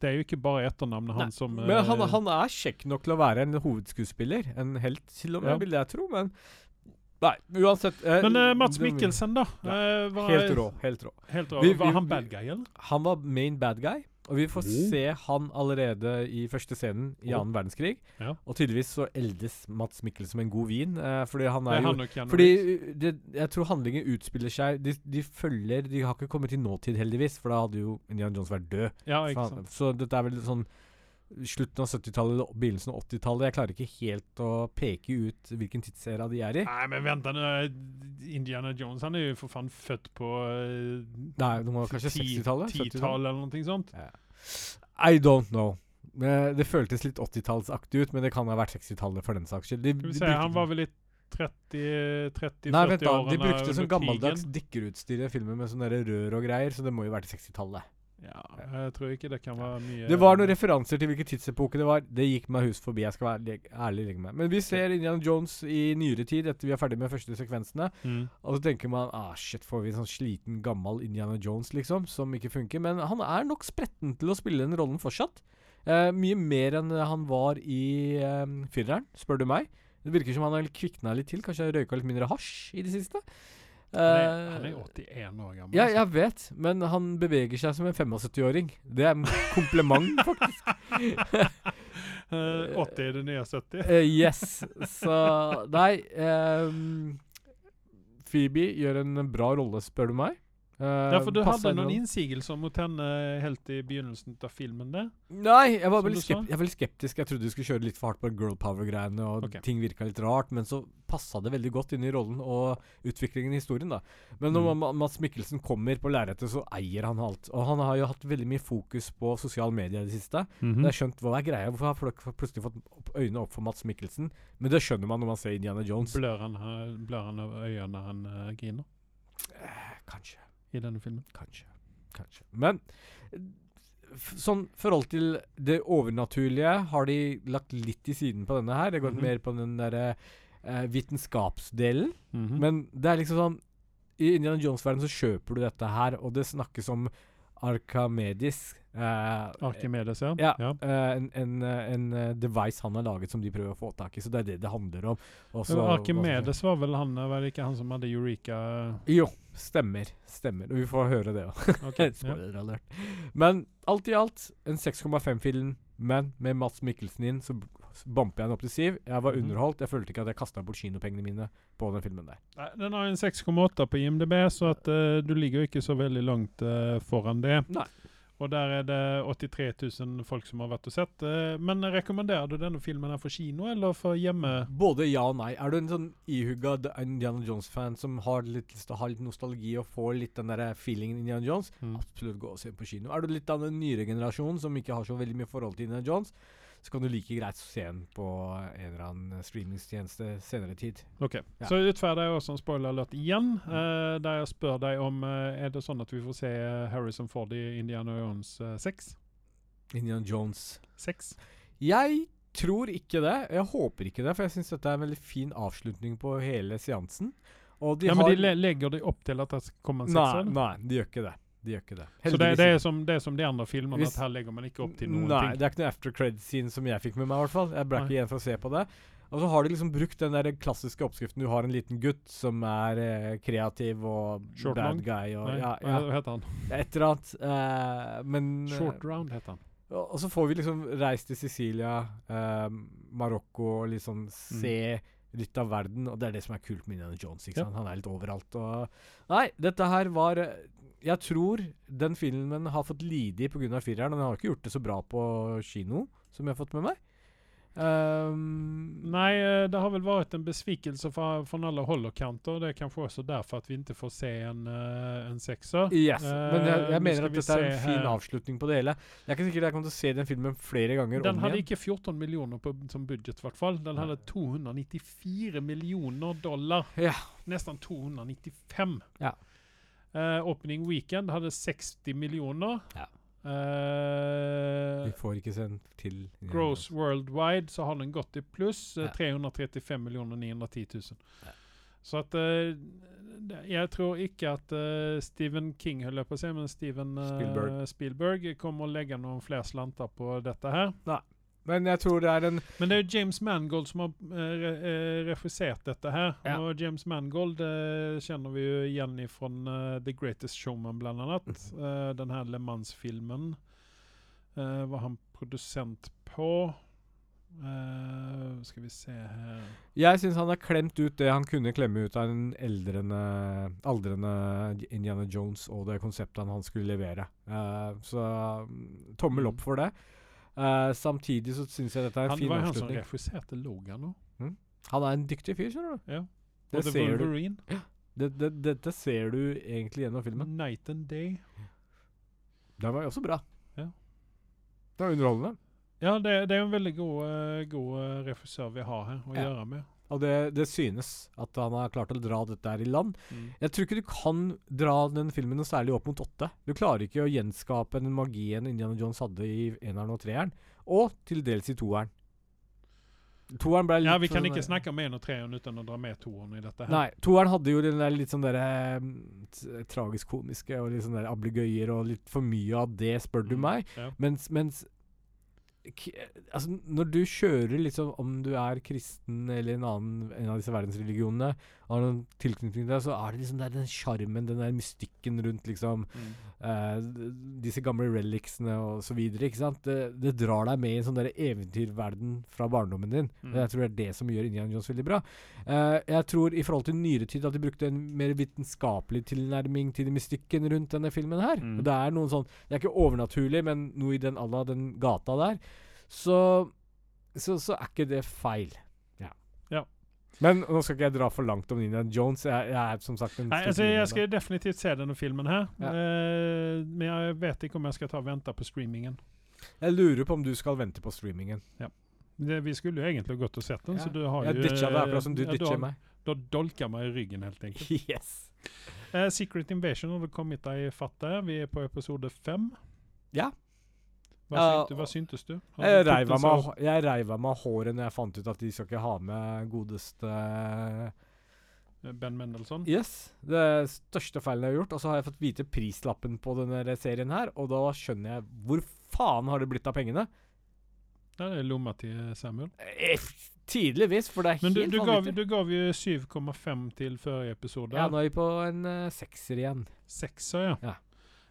Det er jo ikke bare etternavnet Nei, som... som Men han, eh, han er kjekk nok til å være en hovedskuespiller. En helt, til og med, Ja. vil jeg tro. Men Nei, uansett. eh, Men eh, Mats Mikkelsen, da? Ja, eh, var, Helt rå. Helt rå. Helt rå. Vi- var vi- han bad guy, eller? Han var main bad guy, og vi får Oh. se han allerede i første scenen i Oh. verdenskrig. Ja. Og tydeligvis så eldes Mats Mikkelsen som en god vin, eh, fordi han er er jo han Fordi det, jeg tror handlingen utspiller seg de, de følger De har ikke kommet til nåtid, heldigvis, for da hadde jo Indian Jones vært død. Ja, ikke Faen, sant. Så dette er vel sånn slutten av 70-tallet eller begynnelsen av 80-tallet. Jeg klarer ikke helt å peke ut hvilken tidsera de er i. Nei, men vent nå. Indiana Jones han er jo for faen født på uh, Nei, det var kanskje 60-tallet? 70-tallet? 10-tallet eller noe sånt. I don't know. Eh, Det føltes litt 80-tallsaktig ut, men det kan ha vært 60-tallet for den saks skyld. De, Skal de han var vel litt 30-40-årene Nei, vent da. De brukte sånn gammeldags dykkerutstyr i filmen med sånne rør og greier, så det må jo være til 60-tallet. Ja, jeg tror ikke det kan være mye Det var noen referanser til hvilken tidsepoke det var. Det gikk meg hus forbi. Jeg skal være ærlig, legge meg. Men vi ser Indiana Jones i nyere tid, etter vi er ferdig med første sekvensene. mm. Og så tenker man ah shit, får vi en sånn sliten, gammel Indiana Jones, liksom, som ikke funker. Men han er nok spretten til å spille den rollen fortsatt. Eh, mye mer enn han var i eh, fireren, spør du meg. Det virker som han har kvikna litt til. Kanskje har røyka litt mindre hasj i det siste. Han er, Eh, han er 81 år gammel. ja, altså. jeg vet, men han beveger seg som en 75-åring. Det er en kompliment, *laughs* faktisk. Eh, 80 er det nye 70. Eh, yes. Så Nei. Um, Phoebe gjør en bra rolle, spør du meg. Uh, Ja, for du hadde noen innsigelser mot henne helt i begynnelsen av filmen det? Nei, jeg var, veldig du skep jeg var veldig skeptisk. Jeg trodde du skulle kjøre litt for hardt på girl power-greiene, og okay. ting virka litt rart, men så passa det veldig godt inn i rollen og utviklingen i historien, da. Men når Mm. Mads Mats Mikkelsen kommer på lerretet, så eier han alt. Og han har jo hatt veldig mye fokus på sosiale medier i det siste. Mhm. Jeg har skjønt hva er greia. Hvorfor har folk plutselig fått opp øynene opp for Mats Mikkelsen? Men det skjønner man når man ser Indiana Jones. Blør han, eh, blør han av øynene når han uh, griner Eh, kanskje. I denne filmen? Kanskje. Kanskje. Men sånn forhold til det overnaturlige har de lagt litt til siden på denne her. Det går Mhm. mer på den derre eh, vitenskapsdelen. Mhm. Men det er liksom sånn I Indiana Jones-verdenen så kjøper du dette her, og det snakkes om Arkamedis. Uh, Arkimedes, ja. ja, ja. eh, en, en, eh, en eh, device han har laget som de prøver å få tak i. Så det er det det handler om. Også, var vel han, eh, var det ikke han som hadde Eureka Jo, stemmer. Stemmer. Og vi får høre det òg. Ok, ja. *laughs* Men alt i alt en 6,5-film, men med Mats Mikkelsen inn, så b- bumper jeg den opp til Siv. Jeg var Mhm. underholdt. Jeg følte ikke at jeg kasta bort kinopengene mine på den filmen der. Nei, Den har en 6,8 på IMDb, så at uh, du ligger jo ikke så veldig langt uh, foran det. Nei. Og der er det 83 000 folk som har vært og sett. eh, men rekommenderer du denne filmen her for kino eller for hjemme? Både ja og nei. Er du en sånn ihugga Indiana Jones-fan som har litt lyst til å ha litt nostalgi og får litt den der feelingen Indiana Jones, Mm. absolutt gå og se på kino. Er du litt av den nyere generasjonen som ikke har så veldig mye forhold til Indiana Jones, så kan du like greit se den på en eller annen streamingstjeneste senere tid. Ok, Ja. Så utferder jeg også en spoiler alert igjen, eh, der jeg spør deg om uh, Er det sånn at vi får se eh, Harrison Ford i Indiana Jones eh, 6? Indiana Jones 6? Jeg tror ikke det. Jeg håper ikke det, for jeg syns dette er en veldig fin avslutning på hele seansen. Og de Ja, har men de le legger de opp til at det kommer en sekser? Nei, nei, de gjør ikke det. De gjør ikke det. Så det, det, er som, det er som de andre filmene, Hvis- at her legger man ikke opp til noen Nei, ting? det er ikke noe after credit-scene som jeg fikk med meg, i hvert fall. Jeg ble Nei. ikke igjen for å se på det. Og så har de liksom brukt den der klassiske oppskriften. Du har en liten gutt som er eh, kreativ og Short bad Long? guy og Nei, ja, hva heter han? et eller annet. eh, men eh, Short Round heter han. og, og så får vi liksom reist til Sicilia, eh, Marokko og liksom se litt av verden. Og det er det som er kult med Indiana Jones. ikke Ja. Han er litt overalt. Og Nei, dette her var eh, Jeg tror den filmen har fått lide pga. fireren. og Den har ikke gjort det så bra på kino, som jeg har fått med meg. Um, Nej, eh, det har väl varit en besvikelse fra- från alla håll och kanter. Det är kanske också därför att vi inte får se en, eh, en sexa. Yes, uh, men jeg, nå jeg mener skal at dette er en fin avslutning på det hele. Jeg er ikke sikker jeg kommer til å se den filmen flere ganger Den hade ikke 14 miljoner på, som budget i hvert fall. Den hadde hade 294 miljoner dollar. Ja. Nästan 295. Ja. Eh, opening weekend hadde 60 millioner. Ja. Uh, Vi får ikke sendt til. Gross worldwide så har den gått i pluss. Uh, Ja. 335 millioner 910 000. Ja. Så at Jeg tror ikke at Stephen King, holder på å si, men Steven Spielberg. Spielberg kommer å legge noen flere slanter på dette her. Men jeg tror det er en Men det er jo James Mangold som har eh, re eh, regissert dette her. Ja. Og James Mangold eh, kjenner vi jo igjen fra The Greatest Showman, blant annet. Eh, den her Le Mans-filmen uh, var han produsent på. Eh, skal vi se her Jeg syns han har klemt ut det han kunne klemme ut av en eldrende, aldrende Indiana Jones og det konseptet han skulle levere. Eh, så mm, tommel opp for det. Eh, samtidig så syns jeg dette er en Han fin var han som refuserte regisserte Logan òg. Han er en dyktig fyr, skjønner du. Ja. Det Og ser du. Dette Det, det, dette ser du egentlig gjennom filmen. Night and Day. Den var jo også bra. Ja. Det var underholdende. Ja, det, det er en veldig god, eh, god eh, regissør vi har her å Ja. gjøre med. Og det, det synes at han har klart å dra dette her i land. Mm. Jeg tror ikke du kan dra den filmen noe særlig opp mot åtte. Du klarer ikke å gjenskape den magien Indiana Jones hadde i eneren og treeren, og til dels i toeren. Toeren ble litt Ja, vi kan sånn ikke snakke om én og treeren uten å dra med toeren i dette. her. Nei, toeren hadde jo den der litt sånn derre mm, tragisk-komiske og litt sånn der ablegøyer og litt for mye av det, spør du Mm, meg. Ja. Mens, mens Altså, når du kjører liksom Om du er kristen eller en annen En av disse verdensreligionene, har noen tilknytning til det, så er det liksom der, den sjarmen, den der mystikken rundt liksom Mm. eh, disse gamle relicsene og så videre, ikke sant? Det, det drar deg med i en sånn der eventyrverden fra barndommen din. Mm. Og jeg tror det er det som gjør Indiana Jones veldig bra. Eh, jeg tror i forhold til nyere tid at de brukte en mer vitenskapelig tilnærming til mystikken rundt denne filmen her. Mm. Det er noen sånn Det er ikke overnaturlig, men noe i den alla den gata der. Så, så, så er ikke det feil. Ja. Ja. Men nå skal ikke jeg dra for langt om Indian Jones. Jeg, jeg er som sagt en Nei, altså, jeg skal definitivt se denne filmen her. Ja. uh, men jeg vet ikke om jeg skal ta og vente på streamingen. Jeg lurer på om du skal vente på streamingen. Det, vi skulle jo egentlig gått og sett den, Ja. så du har Jeg jo ditcha det akkurat som du ja, ditcher meg. Da dolker jeg meg i ryggen, helt enkelt. *laughs* Yes. Uh, Secret Invasion har kommet deg i fattet. Vi er på episode fem. Ja. Hva, syntes, hva syntes du? Jeg du reiv meg, jeg reiv av meg håret når jeg fant ut at de skal ikke ha med godeste Ben Mendelsohn? Yes. Det største feilen jeg har gjort. Og så har jeg fått vite prislappen på denne serien her, og da skjønner jeg hvor faen har det blitt av pengene? Ja, det er lomma til Samuel. Eh, Tydeligvis, for det er Men helt vanvittig. Men du gav jo 7,5 til forrige episode. Ja, nå er vi på en uh, sekser igjen. Sekser, ja. Ja.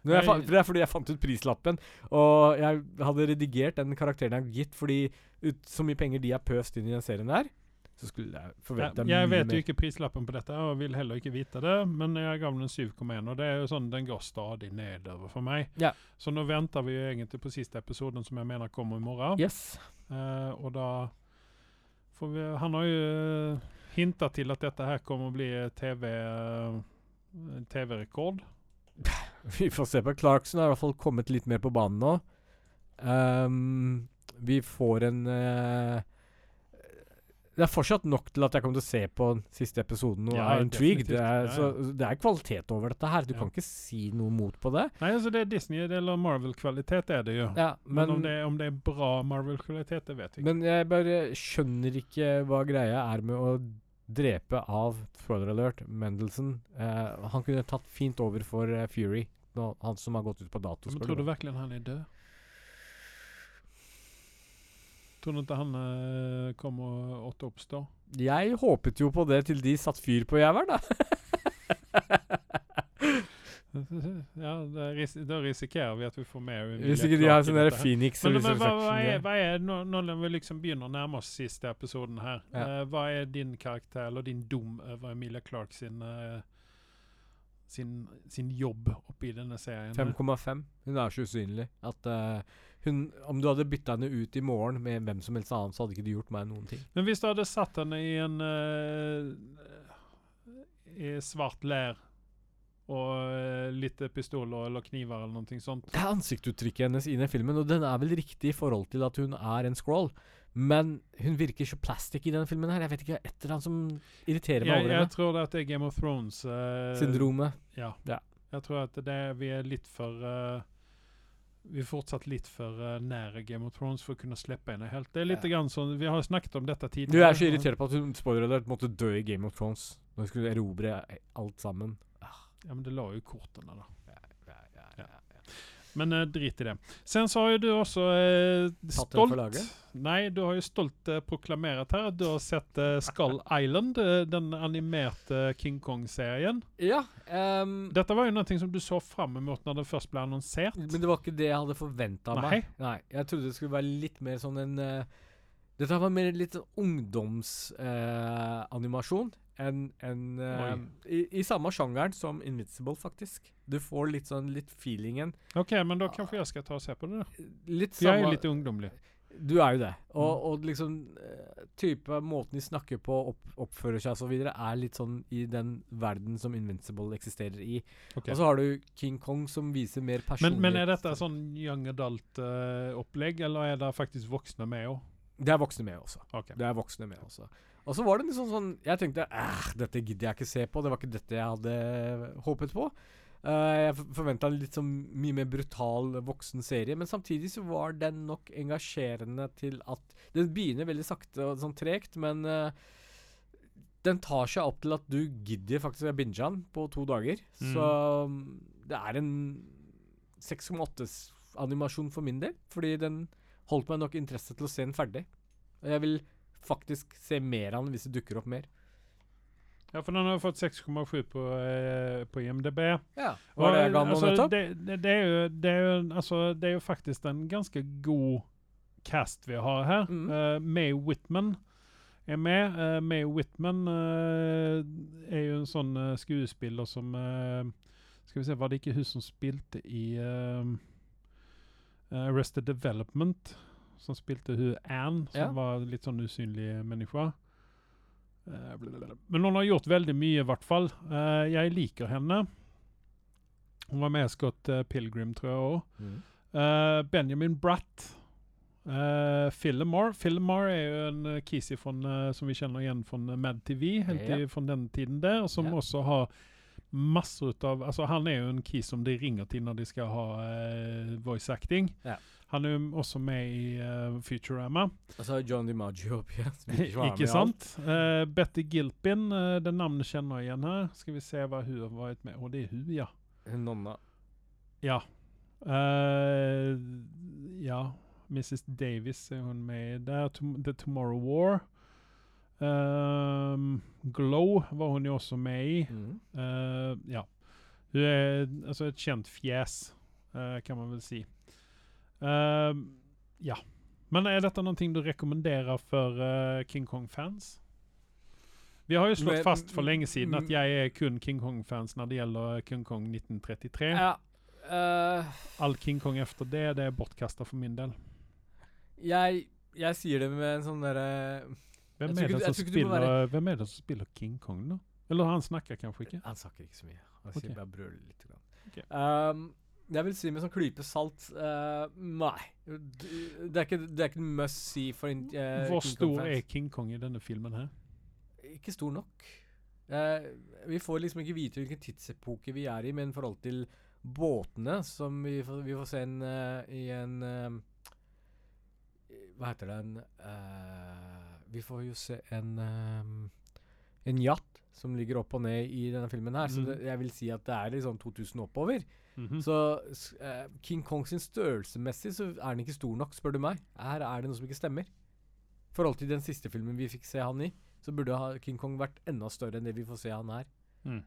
Jeg det er fordi jeg fant ut prislappen, og jeg hadde redigert den karakteren jeg har gitt, fordi ut, så mye penger de har pøst inn i den serien der, så skulle jeg Jeg, forvente jeg mye vet jo ikke prislappen på dette, og vil heller ikke vite det, men jeg ga den 7,1, og det er jo sånn, den går stadig nedover for meg. Ja. Så nå venter vi jo egentlig på siste episoden, som jeg mener kommer i morgen. Yes. Uh, og da får vi Han har jo hinta til at dette her kommer å bli TV-rekord. TV-rekord. *laughs* *laughs* Vi får se på. Clarkson har i hvert fall kommet litt mer på banen nå. Um, vi får en uh, Det er fortsatt nok til at jeg kommer til å se på den siste episoden og Ja, er intrigued. Det er, Ja, så det er kvalitet over dette her. Du Ja. kan ikke si noe mot på det. Nei, altså det er Disney eller Marvel-kvalitet er det jo. Ja, Men, men, om, det, om det er bra Marvel-kvalitet, det vet vi ikke. men jeg bare skjønner ikke hva greia er med å drepe av spoiler alert Mendelsohn. Eh, han kunne tatt fint over for uh, Fury, nå, han som har gått ut på dato. Men tror du virkelig han er død? Tror du ikke han eh, kommer åtte oppstå? Jeg håpet jo på det til de satt fyr på jævelen, da. *laughs* *laughs* ja, da, ris da risikerer vi at vi får mer Hvis ikke de har sånn der Phoenix Men, men hva, hva, er, hva er når, når vi liksom begynner å nærme oss siste episoden her, Ja. uh, hva er din karakter eller din dom over Emilia Clark sin, uh, sin, sin jobb oppi denne serien? 5,5. Hun er så usynlig at uh, hun Om du hadde bytta henne ut i morgen med hvem som helst annen, så hadde ikke du gjort meg noen ting. Men hvis du hadde satt henne i en uh, I svart lær og eh, litt pistoler eller kniver eller noe sånt Det er ansiktsuttrykket hennes i den filmen, og den er vel riktig i forhold til at hun er en scroll. Men hun virker så plastic i denne filmen her. Jeg vet ikke, et eller annet som irriterer meg jeg, over jeg henne. tror det er Game of Thrones eh, Syndromet. Ja. Ja. Jeg tror at det vi er litt for uh, Vi er fortsatt litt for uh, nære Game of Thrones for å kunne slippe henne helt. Det er litt Ja. grann sånn Vi har snakket om dette tidligere. Du er så irritert på at hun spoiler alert, måtte dø i Game of Thrones. Når hun skulle erobre alt sammen. Ja, men det lå jo kortene, da. Ja, ja, ja, Ja. ja. Men eh, drit i det. Sen så har jo du også eh, for stolt? Nei, du har jo stolt eh, proklamert her at du har sett eh, Skull *laughs* Island, den animerte King Kong-serien. Ja. Um, Dette var jo noe som du så fram mot når det først ble annonsert. Men det var ikke det jeg hadde forventa meg. Nei, Jeg trodde det skulle være litt mer sånn en Dette var mer litt ungdomsanimasjon. ungdomsanimasjon enn en uh, i, I samme sjangeren som Invincible, faktisk. Du får litt sånn litt feelingen. OK, men da kanskje jeg skal ta og se på det, da. Litt For jeg er litt ungdomlig. Du er jo det. Og, Mm. og liksom eh, type måten de snakker på, opp, oppfører seg osv., er litt sånn i den verden som Invincible eksisterer i. Okay. Og så har du King Kong, som viser mer personlighet. Men, men er dette sånn young adult-opplegg, eller er det faktisk voksne med òg? Det er voksne med også. Okay. Det er voksne med også. Og så var det liksom sånn Jeg tenkte æh, dette gidder jeg ikke se på. Det var ikke dette jeg hadde håpet på. Uh, jeg forventa en litt sånn mye mer brutal voksen serie, men samtidig så var den nok engasjerende til at Den begynner veldig sakte og sånn tregt, men uh, den tar seg opp til at du gidder faktisk å binge den på to dager. Mm. Så um, det er en 6,8-animasjon for min del, fordi den holdt meg nok interesse til å se den ferdig. Og jeg vil faktisk se mer av den hvis det dukker opp mer. Ja, for den har fått 6,7 på, eh, på IMDb. Ja, Var det jeg ga nå altså, nettopp? det, det, det, er jo, det, er jo, altså, det er jo faktisk en ganske god cast vi har her. Mm. Eh, May Whitman er med. Uh, May Whitman eh, er jo en sånn eh, skuespiller som eh, Skal vi se, var det ikke hun som spilte i eh, eh, Arrested Development? Som spilte hun Anne, som Ja. var litt sånn usynlig menneske. Uh. Men hun har gjort veldig mye, i hvert fall. Uh, jeg liker henne. Hun var med i Scott eh, Pilgrim, tror jeg òg. Mm. Eh, Benjamin Bratt. Uh. Phillimore er jo en uh, kisi eh, som vi kjenner igjen fra Mad TV, helt Ja. fra den tiden der, som Ja. også har masse ut av altså Han er jo en kis som de ringer til når de skal ha uh, voice acting. Ja. Han er jo også med i uh, Futurama. Altså John DiMaggio opp igjen. ikke *laughs* sant? Uh, Betty Gilpin, uh, det navnet kjenner jeg igjen her. Skal vi se hva hun har vært med Å, det er hun, ja. Hun Nonna. Ja. Uh, ja. Mrs. Davis er hun med i der. The Tomorrow War. Um, Glow var hun jo også med i. Mm. Uh, ja. Hun er altså et kjent fjes, uh, kan man vel si. Eh, ja. Men er dette noe du rekommenderer for uh, King Kong-fans? Vi har jo slått Men- fast for lenge siden at jeg er kun King Kong-fans når det gjelder King Kong 1933. Ja. uh, All King Kong efter det, det er bortkasta for min del. jeg, jeg sier det med en sånn derre Hvem være... hvem er det som spiller King Kong, da? Eller han snakker kanskje ikke? Han snakker ikke så mye. Han okay. bare brøler litt. Grann. Ok. Um, jeg vil si med sånn klype salt uh, Nei. Det er ikke, det er ikke must see for eh, Hvor stor er King Kong i denne filmen her? Ikke stor nok. Uh, vi får liksom ikke vite hvilken tidsepoke vi er i, men i forhold til båtene, som vi får, vi får se en, uh, i en eh, Hva heter det en, eh, Vi får jo se en eh, En yacht som ligger opp og ned i denne filmen her. Så Mm. det, jeg vil si at det er liksom 2000 oppover. Mhm. Så eh, King Kong sin størrelsesmessig så er den ikke stor nok, spør du meg. Her er det noe som ikke stemmer. I forhold til den siste filmen vi fikk se han i, så burde ha King Kong vært enda større enn det vi får se han her. Mm.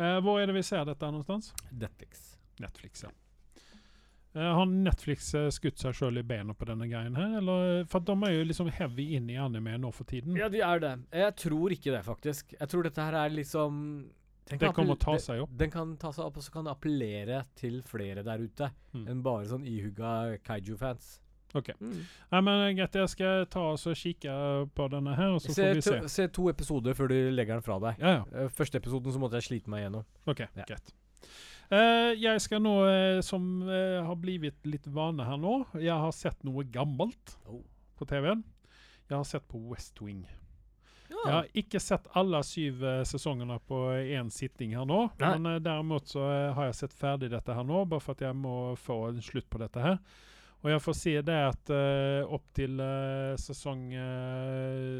Uh, hvor er det vi ser dette någonstans? Netflix. Netflix, ja. Eh, har Netflix skutt seg sjøl i bena på denne greien her, eller? For de er jo liksom heavy inn i anime nå for tiden. Ja, de er det. Jeg tror ikke det, faktisk. Jeg tror dette her er liksom den det kan kommer ta seg opp. Den kan ta seg opp, og så kan det appellere til flere der ute Mm. enn bare sånn ihugga kaiju-fans. Ok. Mm. Nei, men greit, jeg skal ta og kikke på denne her, og så Se, får vi se. to, se to episoder før du legger den fra deg. Ja, ja. Eh, Første episoden så måtte jeg slite meg gjennom. Ok, Ja. greit. Uh, jeg skal nå, eh, som uh, har blivit litt vane her nå Jeg har sett noe gammelt Oh. på TV-en. Jeg har sett på West Wing. Jeg har ikke sett alle syv eh, sesongene på én sitting her nå. Nei. Men eh, derimot så eh, har jeg sett ferdig dette her nå, bare for at jeg må få en slutt på dette her. Og jeg får si det at uh, opp til uh, sesong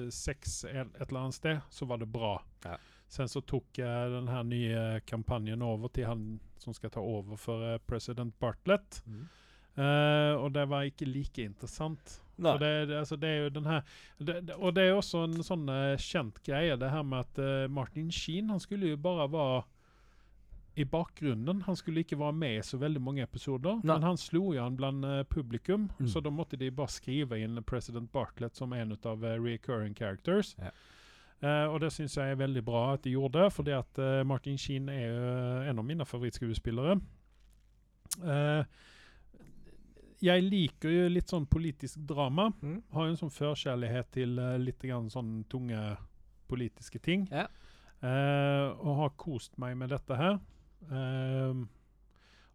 seks et, eller annet sted, så var det bra. Ja. Sen så tok eh, den her nye kampanjen over til han som skal ta over for president Bartlett. Mm. Og det var ikke like interessant. For det, altså, det er jo den her det, det, Og det er også en sånn uh, kjent greie, det her med at uh, Martin Sheen han skulle jo bare være i bakgrunnen. Han skulle ikke være med i så veldig mange episoder, Nei. men han slo jo an blant uh, publikum, Mm. så da måtte de bare skrive inn president Bartlett som en av uh, recurring characters. Ja. Uh, og det syns jeg er veldig bra at de gjorde, fordi at Martin Sheen er jo en av mine favorittskuespillere. Eh, jeg liker jo litt sånn politisk drama. Mm. Har jo en sånn førkjærlighet til uh, litt grann sånn tunge politiske ting. Ja. Uh, og har kost meg med dette her. Uh,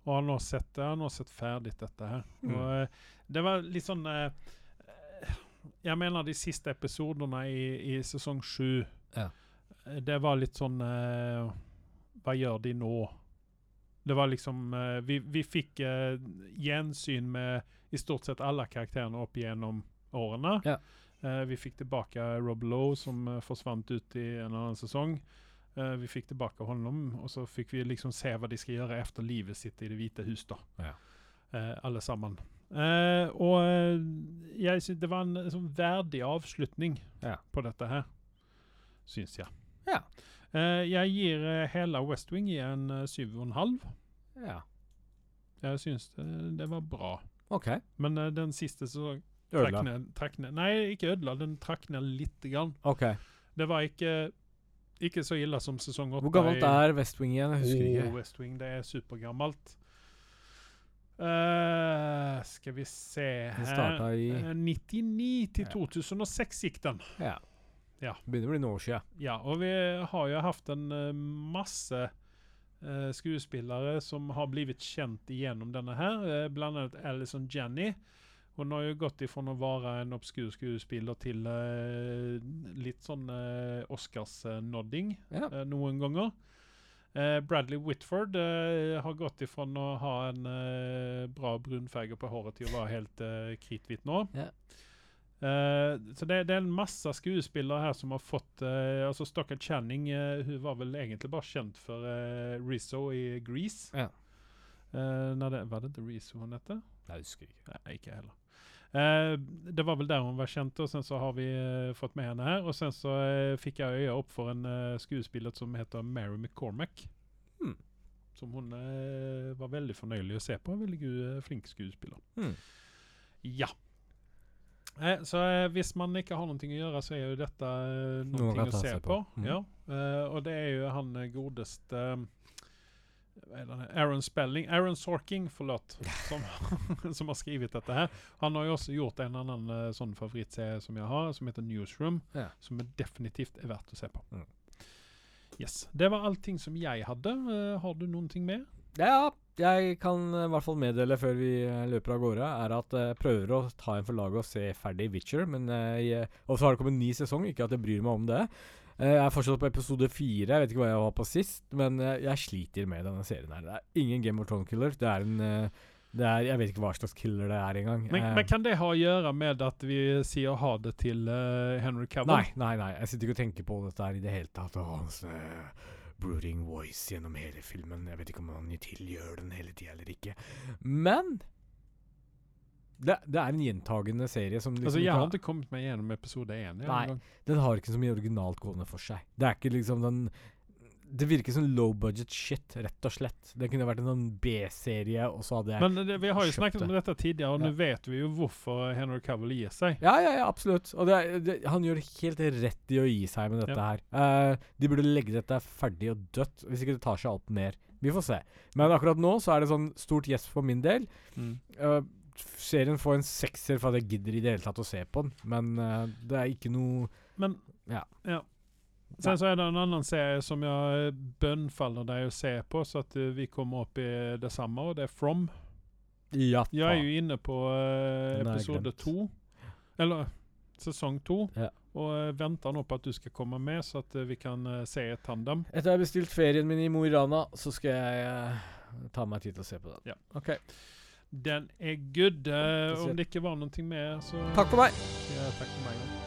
og har nå sett det, har nå sett ferdig dette her. Mm. Og det var litt sånn Jeg mener de siste episodene i, i sesong sju Ja. Det var litt sånn Hva gjør de nå? Det var liksom eh, Vi, vi fikk uh, gjensyn med i stort sett alle karakterene opp gjennom årene. Ja. Uh, vi fikk tilbake Rob Lowe, som uh, forsvant ut i en annen sesong. Vi fikk tilbake honom, og så fikk vi liksom se hva de skal gjøre etter livet sitt i Det hvite hus. da. Ja. Alle sammen. Og jeg synes det var en sånn verdig avslutning Ja. på dette her, syns jeg. Ja. Eh, jeg gir eh, hele West Wing i en eh, syv og en halv. Ja. Jeg syns det, det var bra. OK. Men eh, den siste så trakk ned, trakk ned Nei, ikke ødela. Den trakk ned lite grann. OK. Det var ikke, ikke så ille som sesong åtte. Hvor gammelt er West Wing igjen? Jeg husker oh, ikke. West Wing, det er supergammelt. Uh, skal vi se Den starta i Eh, 99 til Ja. 2006 gikk den. Ja. Ja. Begynner å bli noen år siden. Ja, og vi har jo hatt en eh, masse eh, skuespillere som har blitt kjent igjennom denne her. eh, blant annet Alison Jenny. Hun har jo gått ifra å være en obskur skuespiller til litt sånn Oscars-nodding Ja. noen ganger. Bradley Whitford har gått ifra å ha en bra brunfarge på håret til å være helt uh, kritthvit nå. Ja. Eh, så det, det er en masse skuespillere her som har fått uh, altså Stockard Channing uh, hun var vel egentlig bare kjent for uh, Rizzo i Grease. Ja. Nei, det, var det ikke Rizzo hun het? Jeg husker ikke. Nei, ikke heller. Det var vel der hun var kjent, og sen så har vi fått med henne her. Og sen så fikk jeg øye opp for en skuespiller som heter Mary McCormack. Hmm. Som hun var veldig fornøyelig å se på. Veldig flink skuespiller. Hmm. Ja. Eh, så eh, hvis man ikke har noe å gjøre, så er jo dette eh, Noe å se på. på. Mm. Ja. Eh, og det er jo han eh, godeste eh, Aaron Spelling Aaron Sorking, forlåt, *laughs* som, som har skrevet dette her. Han har jo også gjort en annen sånn favorittserie som jeg har, som heter Newsroom. Ja. Som er definitivt er verdt å se på. Mm. Yes. Det var allting som jeg hadde. Har du noen ting med? Ja, jeg kan eh, i hvert fall meddele før vi eh, løper av gårde, er at jeg prøver å ta en for laget og se ferdig Witcher. Men eh, jeg, og så har det kommet en ny sesong, ikke at jeg bryr meg om det. Eh, jeg er fortsatt på episode fire, jeg vet ikke hva jeg var på sist. Men eh, jeg sliter med denne serien her. Det er ingen Game of Thrones-killer. Det er en eh, det er, Jeg vet ikke hva slags killer det er engang. Men, Eh, men kan det ha å gjøre med at vi sier ha det til uh, Henry Cavill? Nei, nei, nei. Jeg sitter ikke og tenker på dette her i det hele tatt. Hans eh, brooding voice gjennom hele filmen. Jeg vet ikke om han tilgjør den hele tida eller ikke. Men det, det er en gjentagende serie som liksom Altså, jeg har ikke kommet meg gjennom episode én. Nei. Den har ikke så mye originalt gående for seg. Det er ikke liksom den Det virker som low budget shit, rett og slett. Det kunne vært en sånn B-serie, og så hadde jeg Men det, vi har jo snakket om det. dette tidligere, og Ja. nå vet vi jo hvorfor Henry Cavill gir seg. Ja, ja, ja, absolutt. Og det, det, han gjør helt rett i å gi seg med dette Ja. her. Uh, de burde legge dette ferdig og dødt, hvis ikke det tar seg alt mer. Vi får se. Men akkurat nå så er det sånn stort yes for min del. Mm. Uh, serien får en sekser for at jeg gidder i det hele tatt å se på den, men uh, det er ikke noe Men ja. Ja. Sen så er det en annen serie som jeg bønnfaller deg å se på, så at eh, vi kommer opp i det samme, og det er From. Ja, Jeg er jo inne på jeg episode to. Eller sesong to. Ja. Og eh, venter nå på at du skal komme med, så at vi kan se et tandem. Etter jeg har bestilt ferien min i Mo i Rana, så skal jeg ta meg tid til å se på den. Ja. Okay. Den er good. Om det ikke var noe mer, så Takk for meg. Ja, takk for meg.